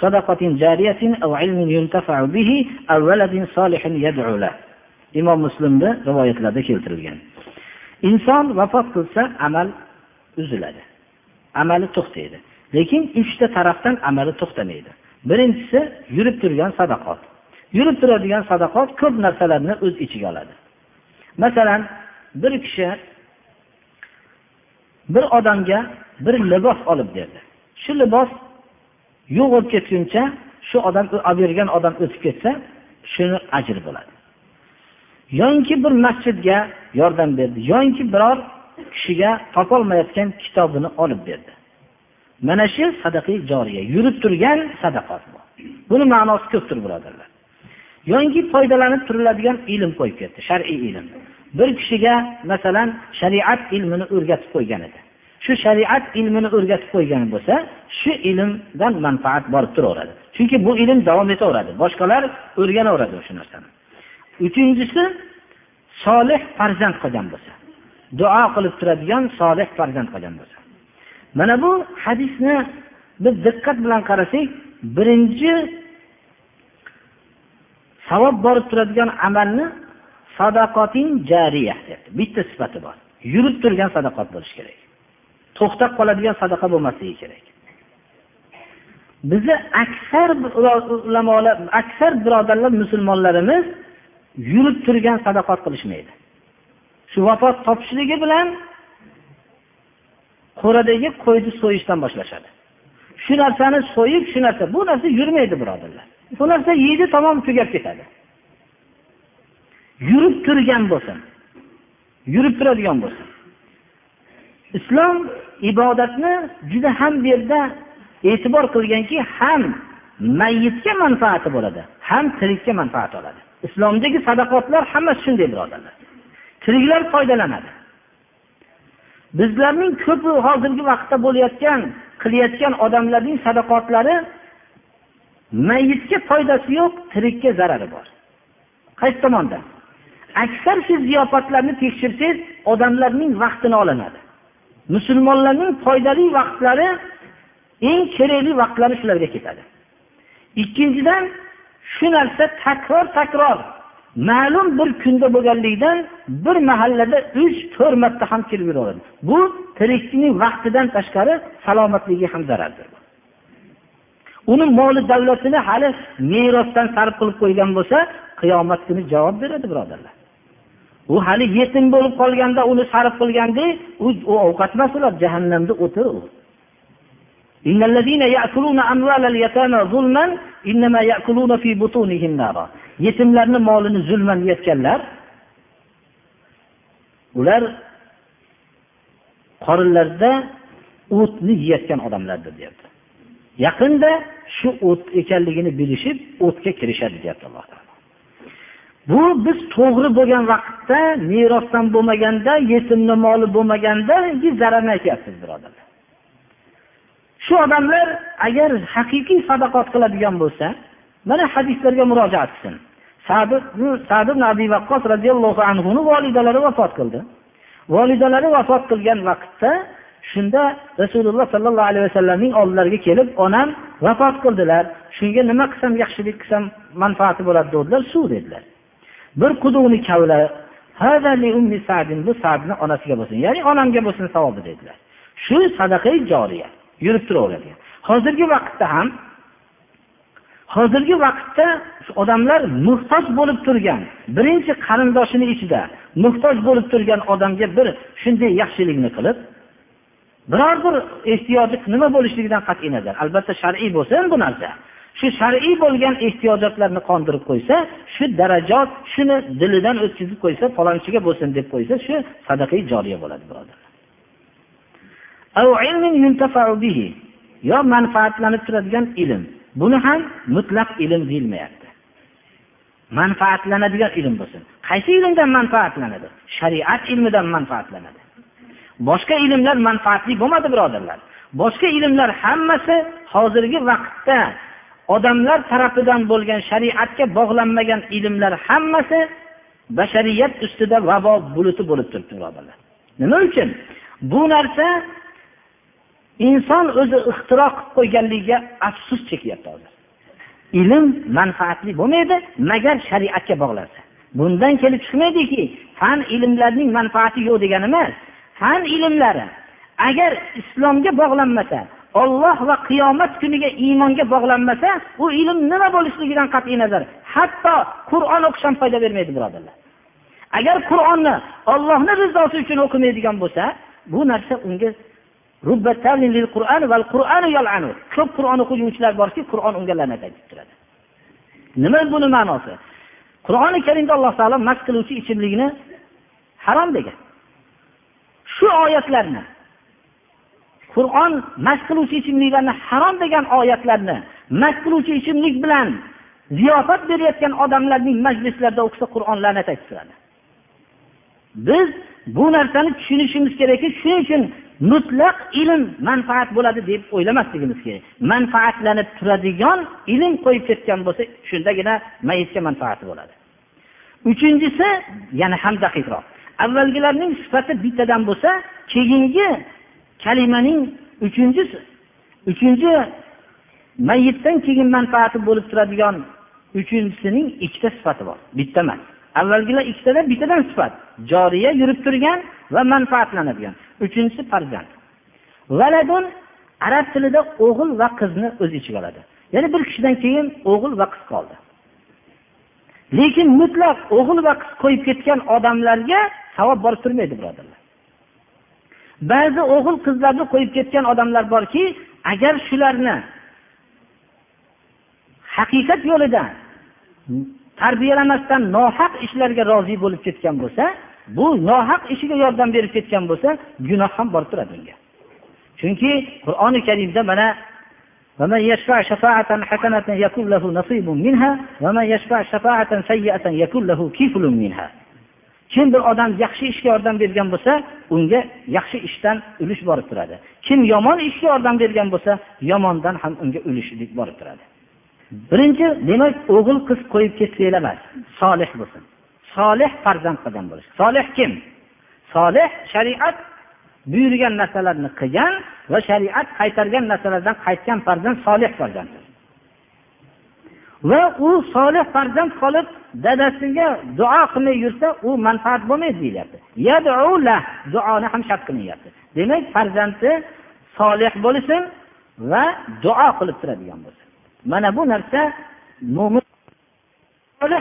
صدقة جارية أو علم ينتفع به أو ولد صالح يدعو له imom muslimni rivoyatlarda keltirilgan inson vafot qilsa amal uziladi amali to'xtaydi lekin uchta tarafdan amali to'xtamaydi Birinchisi yurib turgan sadaqot. Yurib turadigan sadaqot ko'p narsalarni o'z ichiga oladi. Masalan bir kishi bir odamga bir libos olib berdi. Shu libos yo'q bo'lib ketguncha shu odam olib bergan odam o'tib ketsa shuni ajri bo'ladi. Yoinki bir masjidga yordam berdi yoinki biror kishiga topolmayotgan kitobini olib berdi. Mana shu sadaqai joriya yurib turgan sadaqat bu buni ma'nosi ko'pdir birodarlar. Yoki foydalanib turiladigan ilm qo'yib ketdi shar'iy ilm. Bir kishiga masalan shariat ilmini o'rgatib qo'ygan edi. Shu shariat ilmini o'rgatib qo'ygan bo'lsa shu ilmdan manfaat borib turaveradi. Chunki bu ilm davom etaveradi boshqalar o'rganaveradi o'sha narsani. Uchinchisi solih farzand qilgan bo'lsa. Duo qilib turadigan solih farzand qilgan bo'lsa. Mana bu hadisni biz diqqat bilan qarasak birinchi savob borib turadigan amalni sadaqoting jariya bitta sifati bor. Yurib turgan sadaqat bo'lishi kerak. To'xtab qoladigan sadaqa bo'lmasligi kerak. Bizni aksar ulamolar aksar birodarlar musulmonlarimiz yurib turgan sadaqat qilishmaydi. Shu vafot topishligi bilan qo'radagi qo'yni so'yishdan boshlashadi. Shu narsani so'yib shu narsa bu narsa yurmaydi birodarlar. Bu narsa yeydi tamom tugab ketadi. Yurib turgan bo'lsin. Yurib turadigan bo'lsin. Islom ibodatni juda ham bu yerda e'tibor qilganki ham mayyitga manfaati bo'ladi ham tirikka manfaat oladi. Islomdagi sadaqotlar hammasi shunday birodarlar. Tiriklar foydalanadi. Bizlarning ko'pi hozirgi vaqtda bo'layotgan qilayotgan odamlarning sadaqotlari mayitga foydasi yo'q tirikka zarari bor. Qaysi tomondan aksar shu ziyofatlarni tekshirsangiz odamlarning vaqtini olinadi. Musulmonlarning foydali vaqtlari eng kerakli vaqtlari shularga ketadi. Ikkinchidan shu narsa takror takror ma'lum bir kunda bo'lganligidan bir mahallada uch to'rt marta ham kelib yuraveradi. Bu tirikchilik vaqtidan tashqari salomatligiga ham zarardir. Uni moli davlatini hali merosdan sarf qilib qo'ygan bo'lsa qiyomat kuni javob beradi birodarlar. U hali yetim bo'lib qolganda uni sarf qilganda u ovqat emas ular jahannamda o'ti u. yetimlarni molini zulman yeyotganlar ular qorinlarida o'tni yeyotgan odamlardir deyapti. Yaqinda shu o't ekanligini bilishib o'tga kirishadi deyapti alloh taolo. Bu biz to'g'ri bo'lgan vaqtda merosdan bo'lmaganda yetimni moli bo'lmaganda zararni aytyapmiz birodarlar. Shu odamlar agar haqiqiy sadaqot qiladigan bo'lsa mana hadislarga murojaat qilsin. Sad ibn abi vaqqos roziyallohu anhuni volidalari vafot qildi. Volidalari vafot qilgan vaqtda shunda rasululloh sollallohu alayhi vasallamning oldilariga kelib onam vafot qildilar. Shunga nima qilsam yaxshilik qilsam manfaati bo'ladi dedilar suv dedilar. Bir quduqni kavla bu sadni onasiga bo'lsin ya'ni onamga bo'lsin savobi dedilar. Shu sadaqai joriya. Yurib turaveradi hozirgi vaqtda ham hozirgi vaqtda odamlar muhtoj bo'lib turgan birinchi qarindoshini ichida muhtoj bo'lib turgan odamga bir shunday yaxshilikni qilib biror bir ehtiyoji nima bo'lishligidan qat'iy nazar. Albatta shar'iy bo'lsin bu narsa. Shu shar'iy bo'lgan ehtiyojotlarni qondirib qo'ysa shu darajot shuni dilidan o'tkazib qo'ysa falonchiga bo'lsin deb qo'ysa shu sadaqa joriya bo'ladi birodar. Yo manfaatlanib turadigan ilm. Buni ham mutlaq ilm deyilmayapti. Manfaatlanadigan ilm bo'lsin. Qaysi ilmdan manfaatlanadi? Shariat ilmidan manfaatlanadi. Boshqa ilmlar manfaatli bo'lmadi birodarlar. Boshqa ilmlar hammasi hozirgi vaqtda odamlar tarafidan bo'lgan shariatga bog'lanmagan ilmlar hammasi bashariyat ustida vabo buluti bo'lib turibdi birodarlar. Nima uchun? Bu narsa inson o'zi ixtiro qilib qo'yganligiga afsus chekyapti hozir. Ilm manfaatli bo'lmaydi magar shariatga bog'lansa. Bundan kelib chiqmaydiki fan ilmlarning manfaati yo'q degani emas fan ilmlari agar islomga bog'lanmasa olloh va qiyomat kuniga iymonga bog'lanmasa u ilm nima bo'lishligidan qat'iy nazar hatto qur'on o'qish ham foyda bermaydi birodarlar. Agar qur'onni ollohni rizosi uchun o'qimaydigan bo'lsa bu narsa unga ko'p qur'on o'qiguvchilar borki qur'on unga la'nat aytib turadi nima buni ma'nosi? Qur'oni karimda alloh taolo mast qiluvchi ichimlikni harom degan shu oyatlarni qur'on mast qiluvchi ichimliklarni harom degan oyatlarni mast qiluvchi ichimlik bilan ziyofat berayotgan odamlarning majlislarida o'qisa qur'on la'nat aytib turadi biz bu narsani tushunishimiz kerakki shuning uchun mutlaq ilm manfaat bo'ladi deb o'ylamasligimiz kerak. Manfaatlanib turadigan ilm qo'yib ketgan bo'lsa shundagina mayitga manfaati bo'ladi. Uchinchisi yana ham daqiqroq. Avvalgilarning sifati bittadan bo'lsa keyingi kalimaning uchinchisi uchinchi mayitdan keyin manfaati bo'lib turadigan uchinchisining ikkita sifati bor bitta emas. Avvalgilar ikkitada bittadan sifat joriya yurib turgan va manfaatlanadigan. Uchinchisi farzand. Valadun arab tilida o'g'il va qizni o'z ichiga oladi. Ya'ni bir kishidan keyin o'g'il va qiz qoldi. Lekin mutlaq o'g'il va qiz qo'yib ketgan odamlarga savob borib turmaydi birodarlar. Ba'zi o'g'il qizlarni qo'yib ketgan odamlar borki agar shularni haqiqat yo'lida tarbiyalamasdan nohaq ishlarga rozi bo'lib ketgan bo'lsa bu nohaq ishiga yordam berib ketgan bo'lsa gunoh ham borib turadi unga chunki qur'oni karimda mana ومن يشفع شفاعة حسنة يكون له نصيب منها ومن يشفع شفاعة سيئة يكون له كفل منها kim bir odam yaxshi ishga yordam bergan bo'lsa unga yaxshi ishdan ulush borib turadi kim yomon ishga yordam bergan bo'lsa yomondan ham unga ulushlik borib turadi birinchi demak o'g'il qiz qo'yib ketsanglar emas solih bo'lsin Solih farzand qilgan bo'lish. Solih kim? Solih shariat buyurgan narsalarni qilgan va shariat qaytargan narsalardan qaytgan farzand solih farzanddir. Va u solih farzand qolib dadasiga duo qilmay yursa u manfaat bo'lmaydi deyilyapti. Duoni ham shart qilinyapti. Demak farzandi solih bo'lsin va duo qilib turadigan bo'lsin mana bu narsa mo'min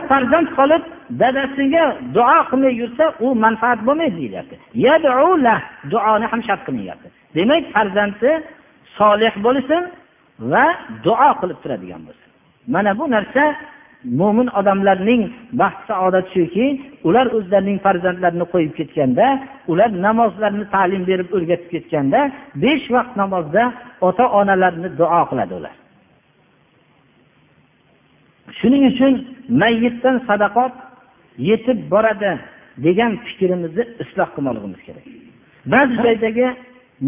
farzand qolib dadasiga duo qilmay yursa u manfaat bo'lmaydi deyilyapti duoni ham shart qilinyapti demak farzandi solih bo'lsin va duo qilib turadigan bo'lsin. Mana bu narsa mo'min odamlarning baxt saodati shuki ular o'zlarining farzandlarini qo'yib ketganda ular namozlarni ta'lim berib o'rgatib ketganda besh vaqt namozda ota onalarni duo qiladi ular. Shuning uchun mayyitdan sadaqot yetib boradi degan fikrimizni isloh qilmoqligimiz kerak. Ba'zi joydagi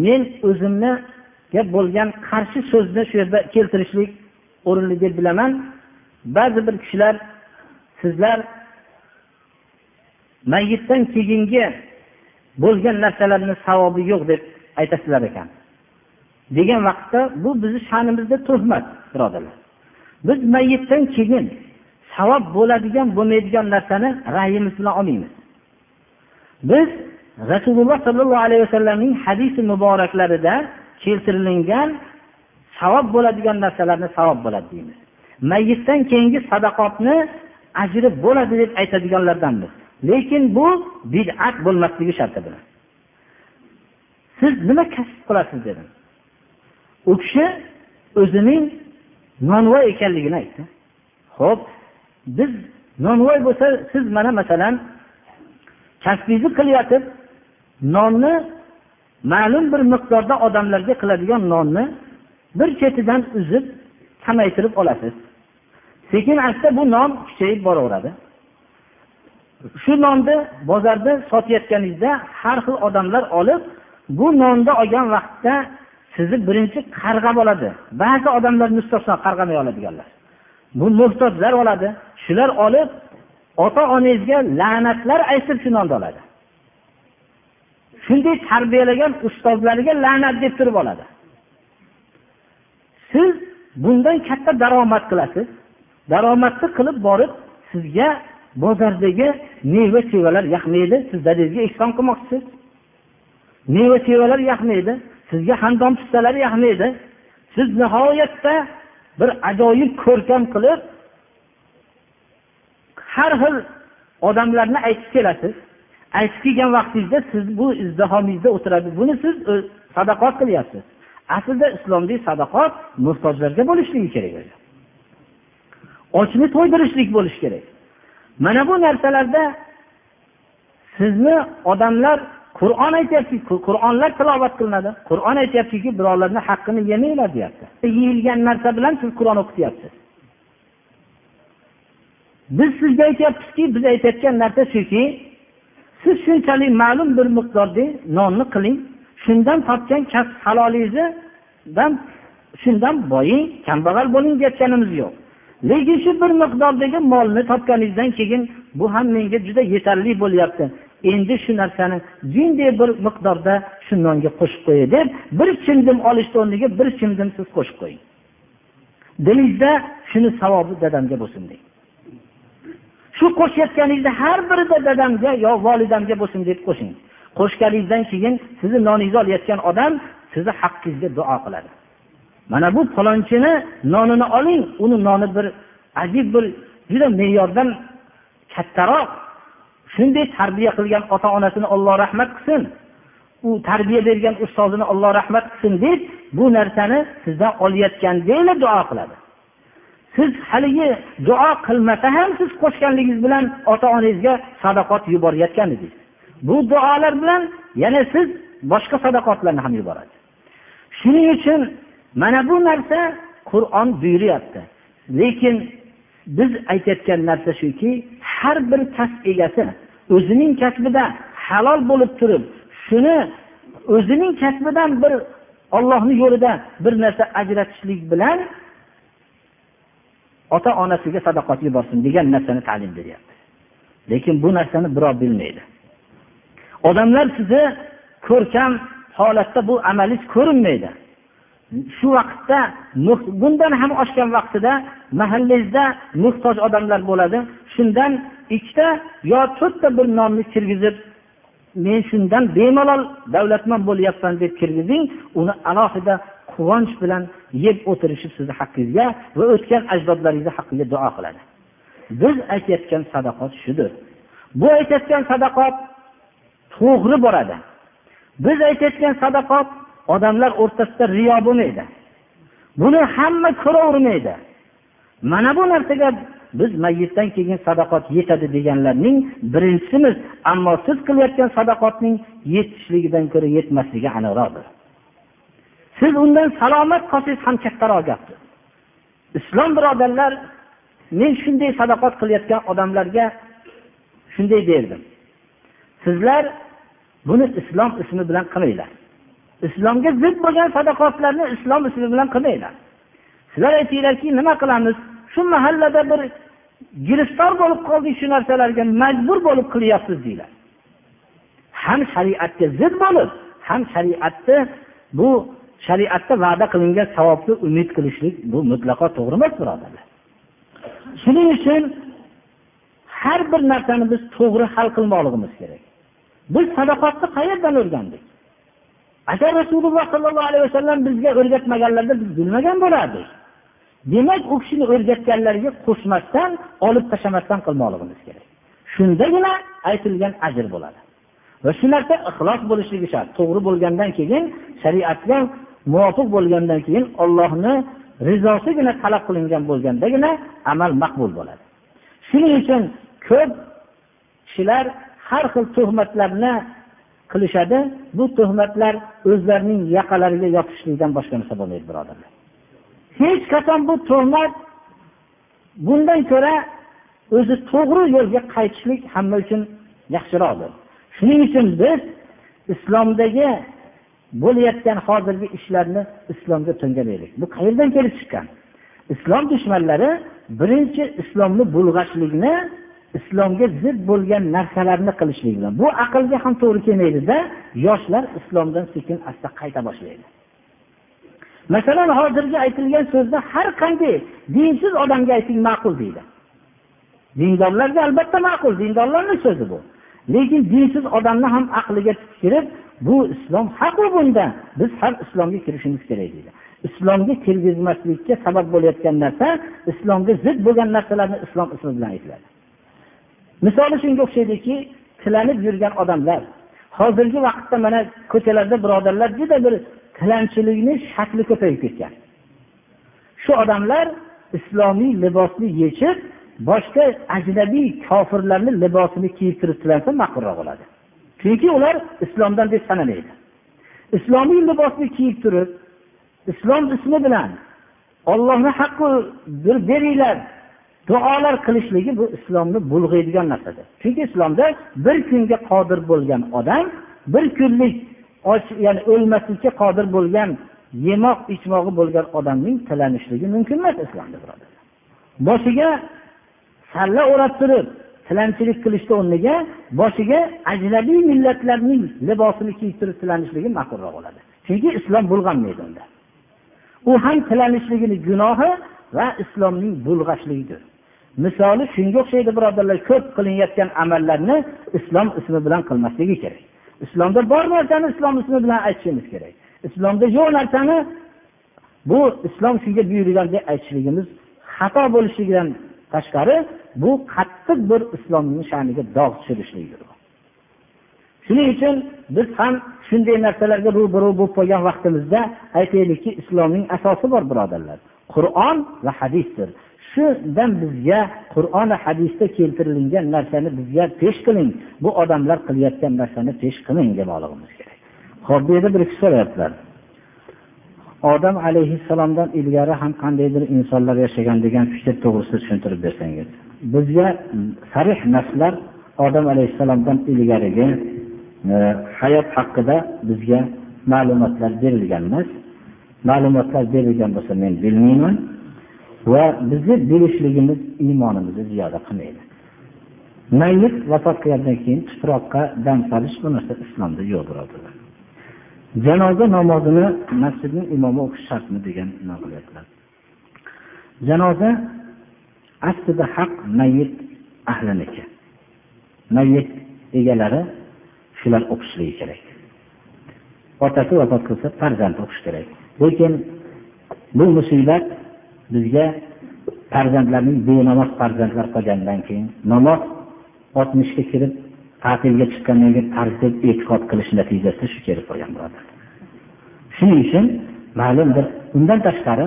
men o'zimni bo'lgan qarshi so'zni shu yerda keltirishlik o'rinli deb bilaman. Ba'zi bir kishilar sizlar mayyitdan keyingi bo'lgan narsalarni savobi yo'q deb aytasizlar ekan. Degan vaqtda bu bizni sha'nimizda tuhmat birodarlar. Biz mayitdan keyin savob bo'ladigan bo'lmaydigan narsani ra'yimiz bilan olmaymiz. Biz rasululloh sollallohu alayhi vasallamning hadisi muboraklarida keltirilgan savob bo'ladigan narsalarni savob bo'ladi deymiz. Mayitdan keyingi sadaqotni ajri bo'ladi deb aytadiganlardanmiz. Lekin bu bid'at bo'lmasligi sharti bilan. Siz nima kasb qilasiz dedim. U kishi o'zining nonvoy ekanligini aytdi. Ho'p biz nonvoy bo'lsa siz mana masalan kasbingizni qilyotib nonni ma'lum bir miqdorda odamlarga qiladigan nonni bir chetidan uzib kamaytirib olasiz. Sekin asta bu non kuchayib boraveradi. Shu nonni bozorda sotayotganingizda har xil odamlar olib bu nonni olgan vaqtda sizni birinchi qarg'ab oladi ba'zi odamlar mustasno qarg'amay oladiganlar. Bu muhtojlar oladi shular olib ota onangizga la'natlar aytib shu nonni oladi. Shunday tarbiyalagan ustozlariga la'nat deb turib oladi. Siz bundan katta daromad qilasiz. Daromadni qilib borib sizga bozordagi meva chevalar yoqmaydi siz dadangizga ehson qilmoqchisiz. Meva chevalar yoqmaydi sizga handom pissalari yoqmaydi siz nihoyatda bir ajoyib ko'rkam qilib har xil odamlarni aytib kelasiz. Aytib kelgan vaqtingizda siz bu izdihomingizda o'tiradi. Buni siz sadaqot qilyapsiz. Aslida islomdagi sadaqot muhtojlarga bo'lishligi kerak o'zi ochni to'ydirishlik bo'lishi kerak. Mana bu narsalarda sizni odamlar qur'on aytyaptiki qur'onlar tilovat qilinadi. Qur'on aytyaptiki birovlarni haqqini yemanglar deyapti. E, yeyilgan narsa bilan siz qur'on o'qityapsiz. Biz sizga aytyapmizki biz aytayotgan narsa shuki siz shunchalik ma'lum bir miqdorda nonni qiling shundan topgan kasb halolingizdan shundan boying kambag'al bo'ling deyotganimiz yo'q. Lekin shu bir miqdordagi molni topganingizdan keyin bu ham menga juda yetarli bo'lyapti. Endi shu narsani jinday bir miqdorda shu nonga qo'shib qo'ying deb bir chimdim olishni o'rniga bir chimdim siz qo'shib qo'ying. Dilingizda shuni savobi dadamga bo'lsin deng. Shu qo'shayotganingizda har birida dadamga yo volidamga bo'lsin deb qo'shing. Qo'shganingizdan keyin sizni noningizni olayotgan odam sizni haqqingizga duo qiladi. Mana bu falonchini nonini oling uni noni bir ajib bir juda me'yordan kattaroq shunday tarbiya qilgan ota onasini olloh rahmat qilsin u tarbiya bergan ustozini olloh rahmat qilsin deb bu narsani sizdan olayotgandagina duo qiladi. Siz haligi duo qilmasa ham siz qo'shganligingiz bilan ota onangizga sadaqot yuborayotgan edingiz bu duolar bilan yana siz boshqa sadaqotlarni ham yuborasiz. Shuning uchun mana bu narsa qur'on buyuryapti. Lekin biz aytayotgan narsa shuki har bir kasb egasi o'zining kasbida halol bo'lib turib shuni o'zining kasbidan bir ollohni yo'lida bir narsa ajratishlik bilan ota onasiga sadoqat yuborsin degan narsani ta'lim beryapti. Lekin bu narsani birov bilmaydi. Odamlar sizni ko'rkam holatda bu amalingiz ko'rinmaydi. Shu vaqtda bundan ham oshgan vaqtida mahallangizda muhtoj odamlar bo'ladi. Shundan ikkita yo to'rtta bir nonni kirgizib men shundan bemalol davlatman bo'lyapman deb kirgizing uni alohida quvonch bilan yeb o'tirishib sizni haqqingizga va o'tgan ajdodlaringizni haqqiga duo qiladi. Biz aytayotgan sadaqot shudir. Bu aytayotgan sadaqot to'g'ri boradi. Biz aytayotgan sadaqot odamlar o'rtasida riyo bo'lmaydi. Buni hamma ko'ravermaydi mana bu narsaga biz mayitdan keyin sadaqot yetadi deganlarning birinchisimiz ammo siz qilayotgan sadaqotning yetishligidan ko'ra yetmasligi aniqroqdir. Siz undan salomat qolsangiz ham kattaroq gapdir. Islom birodarlar men shunday sadaqot qilayotgan odamlarga shunday derdim. Sizlar buni islom ismi bilan qilmanglar islomga zid bo'lgan sadaqotlarni islom ismi bilan qilmanglar. Sizlar aytinglarki nima qilamiz? Shu mahallada bir giriftor bo'lib qoldik shu narsalarga majbur bo'lib qilyapsiz deydilar ham shariatga zid bo'lib ham shariatni bu shariatda va'da qilingan savobni umid qilishlik bu mutlaqo to'g'ri emas birodarlar. Shuning uchun har bir narsani biz to'g'ri hal qilmoqligimiz kerak. Biz sadoqatni qayerdan o'rgandik? Agar rasululloh sollallohu alayhi vasallam bizga o'rgatmaganlarida biz bilmagan bo'lardik. Demak u kishini o'rgatganlariga qo'shmasdan olib tashlamasdan qilmoqligimiz kerak. Shundagina aytilgan ajr bo'ladi. Va shu narsa ixlos bo'lishligi shart. To'g'ri bo'lgandan keyin shariatga muvofiq bo'lgandan keyin ollohni rizosigina talab qilingan bo'lgandagina amal maqbul bo'ladi. Shuning uchun ko'p kishilar har xil tuhmatlarni qilishadi. Bu tuhmatlar o'zlarining yaqalariga yopishlikdan boshqa narsa bo'lmaydi birodarlar. Hech qachon bu tuhmat bundan ko'ra o'zi to'g'ri yo'lga qaytishlik hamma uchun yaxshiroqdir. Shuning uchun biz islomdagi bo'layotgan hozirgi ishlarni islomga to'ngamaylik. Bu qayerdan kelib chiqqan? Islom dushmanlari birinchi islomni bulg'ashlikni islomga zid bo'lgan narsalarni qilishlik bilan. Bu aqlga ham to'g'ri kelmaydida yoshlar islomdan sekin asta qayta boshlaydi. Masalan hozirgi aytilgan so'zda har qanday dinsiz odamga ayting ma'qul deydi. Dindorlarga albatta ma'qul dindorlarni so'zi bu. Lekin dinsiz odamni ham aqliga kirib bu islom haqu bunda biz ham islomga kirishimiz kerak deydi. Islomga kirgizmaslikka sabab bo'layotgan narsa islomga zid bo'lgan narsalarni islom ismi bilan aytiladi. Misoli shunga o'xshaydiki tilanib yurgan odamlar hozirgi vaqtda mana ko'chalarda birodarlar juda bir tilanchilikni shakli ko'payib ketgan. Shu odamlar islomiy libosni yechib boshqa ajnabiy kofirlarni libosini kiyib turib tilansa ma'qulroq bo'ladi. Chunki ular islomdan deb sanamaydi. Islomiy libosni kiyib turib islom ismi bilan ollohni haqqi bir beringlar duolar qilishligi bu islomni bulg'aydigan narsadir. Chunki islomda bir kunga qodir bo'lgan odam bir kunlik och ya'ni o'lmaslikka qodir bo'lgan yemoq ichmog'i bo'lgan odamning tilanishligi mumkin emas islomda birodarlar boshiga salla o'rab turib tilanchilik qilishni o'rniga boshiga ajnabiy millatlarning libosini kiyib turib tilanishligi ma'qulroq bo'ladi. Chunki islom bulg'anmaydi unda. U ham tilanishligini gunohi va islomning bulg'ashligidir misoli shunga o'xshaydi birodarlar ko'p qilinayotgan amallarni islom ismi bilan qilmasligi kerak. Islomda bor narsani islom ismi bilan aytishimiz kerak. Islomda yo'q narsani bu islom shunga buyurgan deb aytishligimiz xato bo'lishligidan tashqari bu qattiq bir islomni sha'niga dog' tushirishlikdir shuning uchun biz ham shunday narsalarga ro'baro bo'lib qolgan vaqtimizda aytaylikki islomning asosi bor birodarlar. Qur'on va hadisdir. Shudan bizga qur'oni hadisda keltirilgan narsani bizga pesh qiling. Bu odamlar qilayotgan narsani pesh qiling demoqligimiz kerak. Ho'p bu yerda bir kishi so'rayaptilar odam alayhissalomdan ilgari ham qandaydir insonlar yashagan degan fikr to'g'risida tushuntirib bersangiz bizga sarih naslar odam alayhissalomdan ilgarigi e, hayot haqida bizga ma'lumotlar berilgan emas. Ma'lumotlar berilgan bo'lsa men bilmayman. Va bizni bilishligimiz iymonimizni ziyoda qilmaydi. Mayit vafot qilgandan keyin tuproqqa dam solish bu narsa islomda yo'q birodarlar janoza namozini masjidni imomi o'qish shartmi degan nima qilyaptilar. Janoza aslida haq mayit ahliniki. Mayit egalari shular o'qishligi kerak. Otasi vafot qilsa farzand o'qish kerak. Lekin bu musibat bizga farzandlarning benamoz farzandlar qolgandan keyin namoz oltmishga kirib ta'tilga chiqqandan keyin farz deb e'tiqod qilish natijasida shu kelib qolgan birodar shuning uchun ma'lum bir undan tashqari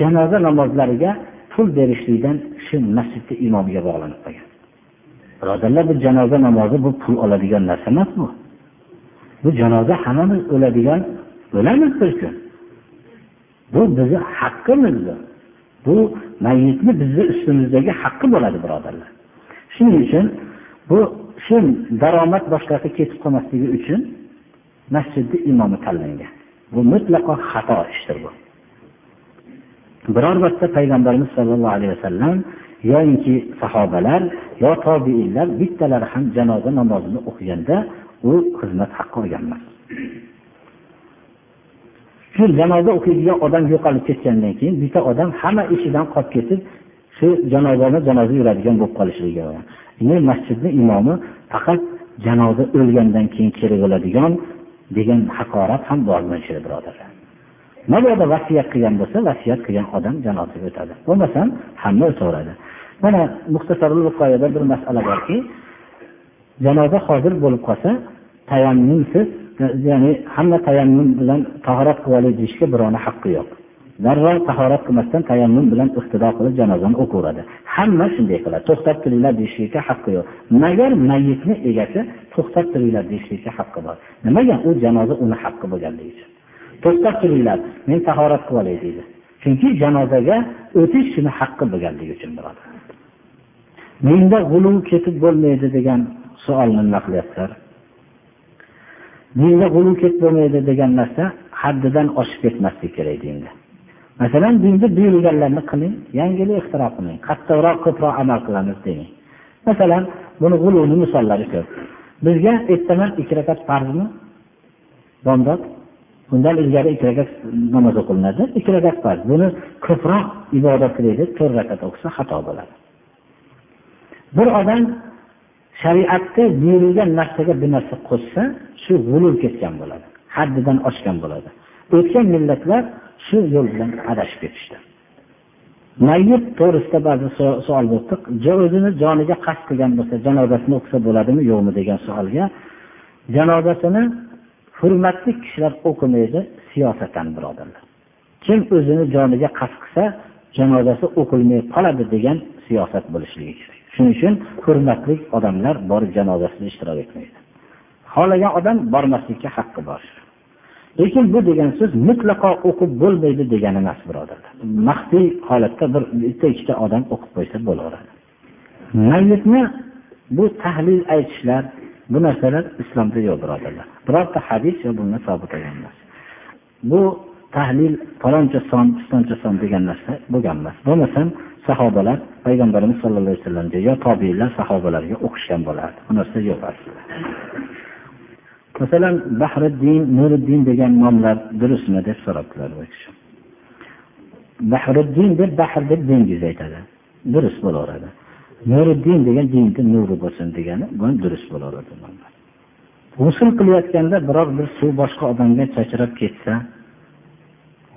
janoza namozlariga pul berishlikdan shu masjidni imomiga bog'lanib qolgan. Birodarlar bu janoza namozi bu pul oladigan narsa emas bu. Bu janoza hammamiz o'ladigan o'lamiz bir kun bu bizni haqqimizdir. bu bu mayitni bizni ustimizdagi haqqi bo'ladi birodarlar. Shuning uchun bu shu daromad boshqasi ketib qolmasligi uchun masjidni imomi tanlangan. Bu mutlaqo xato ishdir bu. Biror marta payg'ambarimiz sollallohu alayhi vasallam yoyinki sahobalar yo tobiinlar bittalari ham janoza namozini o'qiganda u xizmat haqqi olgan emas shu janoza o'qiydigan odam yo'qolib ketgandan keyin bitta odam hamma ishidan qolib ketib shu janozani janoza yuradigan bo'lib qolishligi ya'ni masjidni imomi faqat janoza o'lgandan keyin kerak bo'ladigan degan haqorat ham bor mana shu birodarlar. Mabodo vasiyat qilgan bo'lsa vasiyat qilgan odam janozaga o'tadi. Bo'lmasam hamma o'taveradi. Mana muxtasarul bir masala borki janoza hozir bo'lib qolsa tayammumsiz ya'ni hamma tayammum bilan tahorat qilib olay deyishga birovni haqqi yo'q. Darrov tahorat qilmasdan tayammum bilan iqtido qilib janozani o'qiveradi hamma shunday qiladi. To'xtab turinglar deyishlikka haqqi yo'q. Magar mayitni egasi to'xtab turinglar deyishlikka haqqi bor. Nimaga? U janoza uni haqqi bo'lganligi uchun. To'xtab turinglar men tahorat qilib olay deydi. Chunki janozaga o'tish shuni haqqi bo'lganligi uchun birodar. Menda g'uluv ketib bo'lmaydi degan savolni nima dinda g'uluv ketib bo'lmaydi degan narsa haddidan oshib ketmaslik kerak dinda masalan dinda buyurilganlarni qiling yangilik ixtiro qilmang qattiqroq ko'proq amal qilamiz demang masalan buni g'uluvni misollari ko'p. Bizga ertaman ikki rakat farzmi bomdod bundan ilgari ikki rakat namoz o'qilinadi ikki rakat farz. Buni ko'proq ibodat qilaylik deb to'rt rakat o'qisa xato bo'ladi. Bir odam shariatda buyurilgan narsaga bir narsa qo'shsa shu g'ulur ketgan bo'ladi haddidan oshgan bo'ladi. O'tgan millatlar shu yo'l bilan adashib ketishdi. Mayyit to'g'risida ba'zi savol bo'libdi o'zini joniga qasd qilgan bo'lsa janozasini o'qisa bo'ladimi? Yo'qmi degan savolga janozasini hurmatli kishilar o'qimaydi siyosatan birodarlar. Kim o'zini joniga qasd qilsa janozasi o'qilmay qoladi degan siyosat bo'lishligi kerak. Shuning uchun hurmatli odamlar borib janozasida ishtirok etmaydi. Xohlagan odam bormaslikka haqqi bor. Lekin bu degan so'z mutlaqo o'qib bo'lmaydi degani emas birodarlar maxfiy holatda bir bitta ikkita odam o'qib qo'ysa bo'laveradi. Mayitni bu tahlil aytishlar bu narsalar islomda yo'q birodarlar. Birorta hadis yo bundan sobit emas bu tahlil faloncha son pistoncha son degan narsa bo'lgan emas bo'lmasam sahobalar payg'ambarimiz sallallohu alayhi vasallamga yo tobiylar sahobalarga o'qishgan bo'lardi. Bu narsa yo'q aslida. Masalan bahriddin nuriddin degan nomlar durustmi deb so'rabdilar bu kishi. Bahriddin deb bahr deb dengiz aytadi. Durust bo'laveradi. Nuriddin degan dinni nuri bo'lsin degani bu durust bo'laveradi g'usul qilayotganda biror bir suv boshqa odamga chachrab ketsa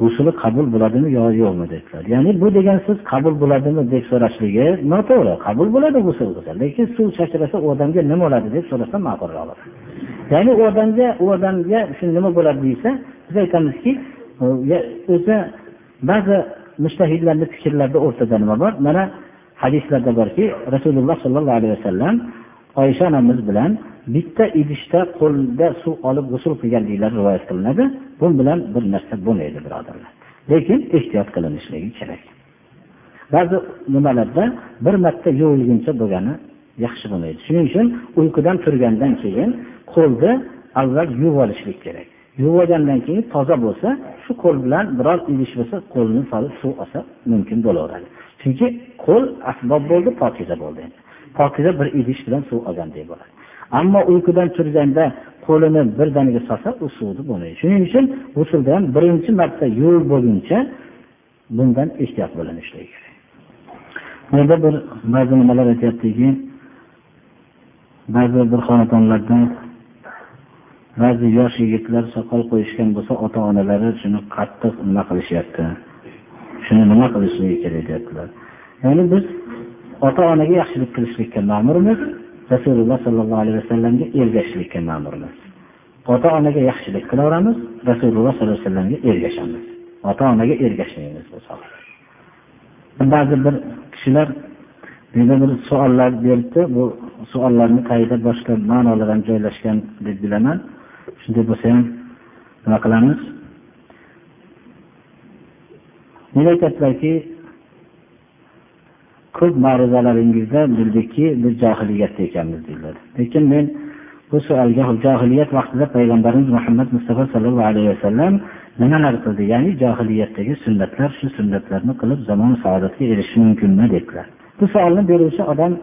g'usuli qabul bo'ladimi yo yo'qmi dedilar. Ya'ni bu degan so'z qabul bo'ladimi deb so'rashligi noto'g'ri. Qabul bo'ladi g'usul qilsa lekin suv chachrasa u odamga nima bo'ladi deb so'rasa ma'qulroq. Ya'ni u odamga u odamga shu nima bo'ladi deyilsa biz aytamizki o'zi ba'zi mushtahidlarni fikrlarida o'rtada nima bor? Mana hadislarda borki rasululloh sollallohu alayhi vasallam oysha onamiz bilan bitta idishda qo'lda suv olib g'usul qilganliklari rivoyat qilinadi. Bu bilan bir narsa bo'lmaydi birodarlar. Lekin ehtiyot qilinishligi kerak. Ba'zi nimalarda bir marta yuvilguncha bo'lgani yaxshi bo'lmaydi. Shuning uchun uyqudan turgandan keyin qo'lni avval yuvib olishlik kerak. Yuvib olgandan keyin toza bo'lsa shu qo'l bilan biror idish bo'lsa qo'lni solib suv olsa mumkin bo'laveradi. Chunki qo'l asbob bo'ldi pokiza bo'ldi. Pokiza bir idish bilan suv olgandek bo'ladi. Ammo uyqudan turganda qo'lini birdaniga solsa u suvni bo'lmaydi. Shuning uchun g'usulda ham birinchi marta yuvib bo'lguncha bundan ehtiyot bo'linishligi kerak. Bunda bir ba'zi nimalar aytyaptiki ba'zi bir xonadonlarda ba'zi yosh yigitlar soqol qo'yishgan bo'lsa ota onalari shuni qattiq nima qilishyapti? Shuni nima qilishligi kerak deyaptilar. Ya'ni biz ota onaga yaxshilik qilishlikka ma'murmiz. Rasululloh sollallohu alayhi vasallamga ergashishlikka ma'murmiz. Ota onaga yaxshilik qilaveramiz rasululloh sollallohu alayhi vasallamga ergashamiz. Ota onaga ergashmaymiz bu ba'zi bir kishilar menda bir savollar beribdi. Bu savollarni tagida boshqa ma'nolar ham joylashgan deb bilaman. Shunday bo'lsa ham nima qilamiz? Nega aytyaptilarki ko'p ma'ruzalaringizda bildikki biz johiliyatda ekanmiz deydilar lekin men bu savolga johiliyat vaqtida payg'ambarimiz muhammad mustafa sallallohu alayhi vasallam nimalar qildi? Ya'ni johiliyatdagi sunnatlar shu sunnatlarni qilib zamon saodatga erishish mumkinmi dedilar. Bu savolni beruvchi odam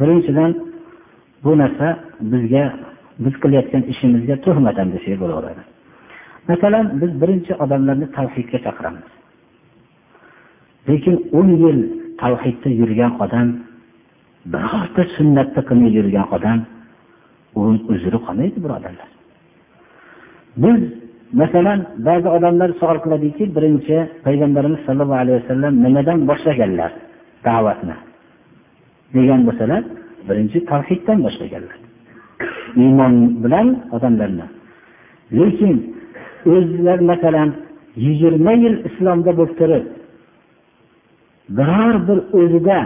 birinchidan bu narsa bizga biz qilayotgan ishimizga tuhmat ham desak bo'laveradi. Masalan biz birinchi odamlarni tavhidga chaqiramiz. Lekin o'n yil tavhidda yurgan odam birorta sunnatni qilmay yurgan odam u uzri qolmaydi birodarlar biz masalan ba'zi odamlar savol qiladiki birinchi payg'ambarimiz sollallohu alayhi vasallam nimadan boshlaganlar da'vatni degan bo'lsalar birinchi tavhiddan boshlaganlar. Iymon bilan odamlarni. Lekin o'zlar masalan yigirma yil islomda bo'lib turib biror bir o'zida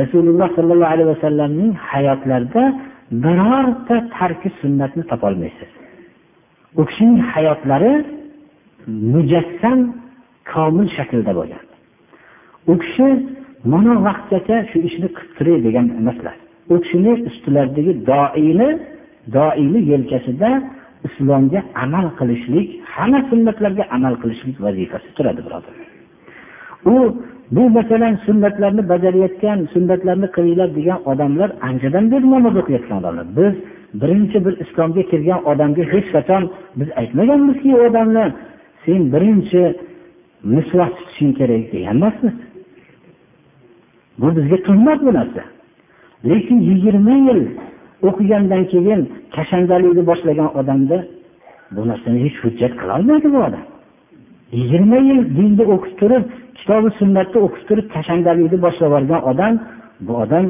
rasululloh sollallohu alayhi vasallamning hayotlarida birorta tarki sunnatni topolmaysiz u kishining hayotlari mujassam komil shaklda bo'lgan. U kishi mana vaqtgacha shu ishni qilib turay degan emaslar. U kishini ustilaridagi doini doini yelkasida islomga amal qilishlik hamma sunnatlarga amal qilishlik vazifasi turadi birodar. U bu masalan sunnatlarni bajarayotgan sunnatlarni qilinglar degan odamlar anchadan beri namoz o'qiyotgan odamlar. Biz birinchi bir islomga kirgan odamga hech qachon biz aytmaganmizki u odamni sen birinchi misvoq tutishing kerak degan emasmiz. Bu bizga qimmat bu narsa. Lekin yigirma yil o'qigandan keyin kashandalikni boshlagan odamda bu narsani hech hujjat qilolmaydi bu odam. Yigirma yil dinni o'qib turib kitobi sunnatni o'qib turib kashandalikni boshlab yuborgan odam bu odam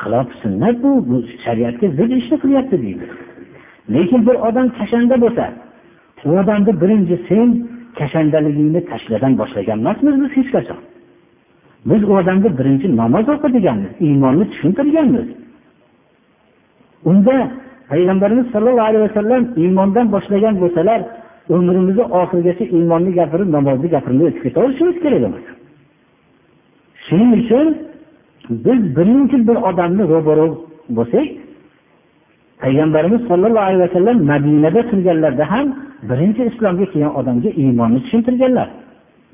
xilof sunnat bu bu shariatga zid ishni qilyapti deydi. Lekin bir odam kashanda bo'lsa u odamni birinchi sen kashandaligingni tashladan boshlagan emasmiz biz hech qachon. Biz u odamga birinchi namoz o'qi deganmiz iymonni tushuntirganmiz. Unda payg'ambarimiz sollallohu alayhi vasallam iymondan boshlagan bo'lsalar umrimizni oxirigacha iymonni gapirib namozni gapirmay o'tib ketaverishimiz kerak emas. Shuning uchun biz birinchi bir odamni ro'baro bo'lsak payg'ambarimiz sollallohu alayhi vasallam madinada turganlarida ham birinchi islomga kelgan odamga iymonni tushuntirganlar.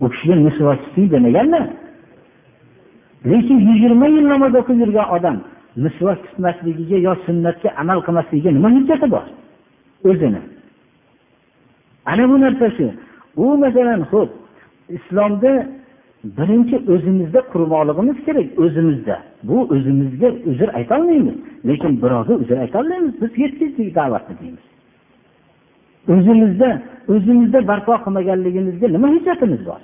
U kishiga misvot demaganlar lekin yigirma yil namoz o'qib yurgan odam misvak tutmasligiga yo sunnatga amal qilmasligiga nima hujjati bor? O'zini. Ana bu narsa shu u masalan ho'p islomda birinchi o'zimizda qurmoqligimiz kerak o'zimizda. Bu o'zimizga uzr aytolmaymiz lekin birovga uzr aytolmaymiz. Biz yetkazdik da'vatni deymiz. O'zimizda o'zimizda barpo qilmaganligimizga nima hujjatimiz bor?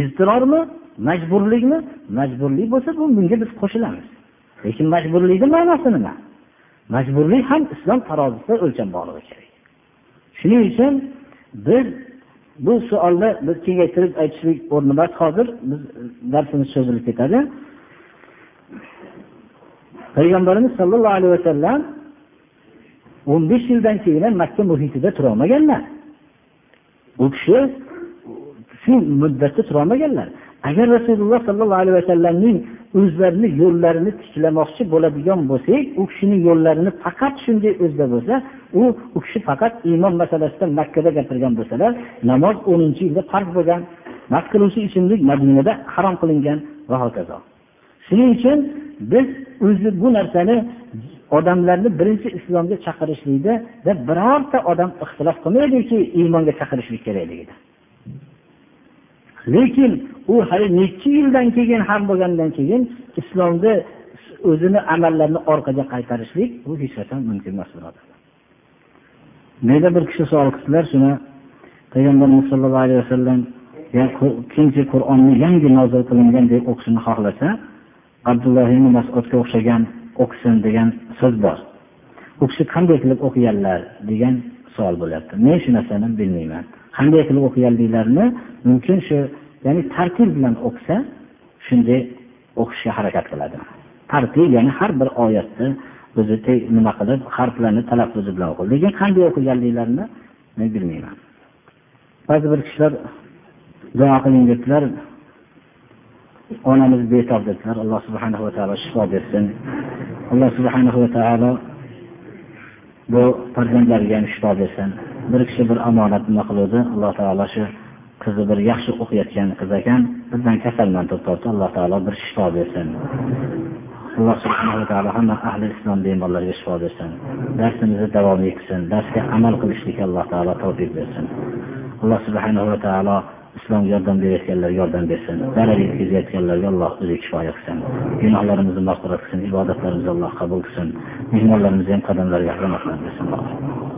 Iztirormi? Majburlikmi? Majburlik bo'lsa bu bunga biz qo'shilamiz. Lekin majburlikni ma'nosi nima? Majburlik ham islom tarozisida o'lchanmoqligi kerak shuning uchun biz bu savolni biz kengaytirib aytishlik o'rni emas hozir biz e, darsimiz cho'zilib ketadi. Payg'ambarimiz sollallohu alayhi vasallam o'n besh yildan keyin ham makka muhitida turolmaganlar. U kishi shu muddatda turolmaganlar. Agar rasululloh sollallohu alayhi vasallamning o'zlarini yo'llarini tiklamoqchi bo'ladigan bo'lsak u kishining yo'llarini faqat shunday o'zida bo'lsa u u kishi faqat iymon masalasida makkada gapirgan bo'lsalar namoz o'ninchi yilda farz bo'lgan mast qiluvchi ichimlik madinada harom qilingan va hokazo. Shuning uchun biz o'zi bu narsani odamlarni birinchi islomga chaqirishlikda birorta odam ixtilof qilmaydiki iymonga chaqirishlik kerakligida. Lekin u hali necha yildan keyin ham bo'lgandan keyin islomda o'zini amallarni orqaga qaytarishlik bu hech qachon mumkin emas birodarlar menda bir kishi savol qildilar shuni payg'ambarimiz sollallohu alayhi vasallam kimki qur'onni yangi nozil qilingan deb o'qishini xohlasa abdulloh ibn masudga o'xshagan o'qisin degan so'z bor. U kishi qanday qilib o'qiganlar degan savol bo'lyapti. Men shu narsani bilmayman. Qanday qilib o'qiganliklarini mumkin shu ya'ni tartib bilan o'qisa shunday o'qishga harakat qiladi. Tartib ya'ni har bir oyatni o'zi nima qilib harflarni talaffuzi bilan o'qi lekin qanday o'qiganliklarini men bilmayman. Ba'zi bir kishilar duo qiling debdilar. Onamiz betob dedilar alloh subhanahu va taolo shifo bersin. Alloh subhanahu va taolo bu farzandlariga ham shifo bersin. Bir kishi bir omonat nima qiluvdi? Alloh taolo shu qizi bir yaxshi o'qiyotgan qiz ekan bizdan kasalman to'xtatdi alloh taolo bir shifo bersin. Alloh subhanava taolo hamma ahli islom bemorlarga shifo bersin. Darsimizni davom etsin darsga amal qilishlikka alloh taolo tavfiq bersin. Alloh subhanava taolo islomga yordam berayotganlarga yordam bersin. Zarar yetkazayotganlarga alloh o'zi kifoya qilsin. Gunohlarimizni mag'firat qilsin ibodatlarimizni alloh qabul qilsin. Mehmonlarimizni ham qadamlariga rahmat bersin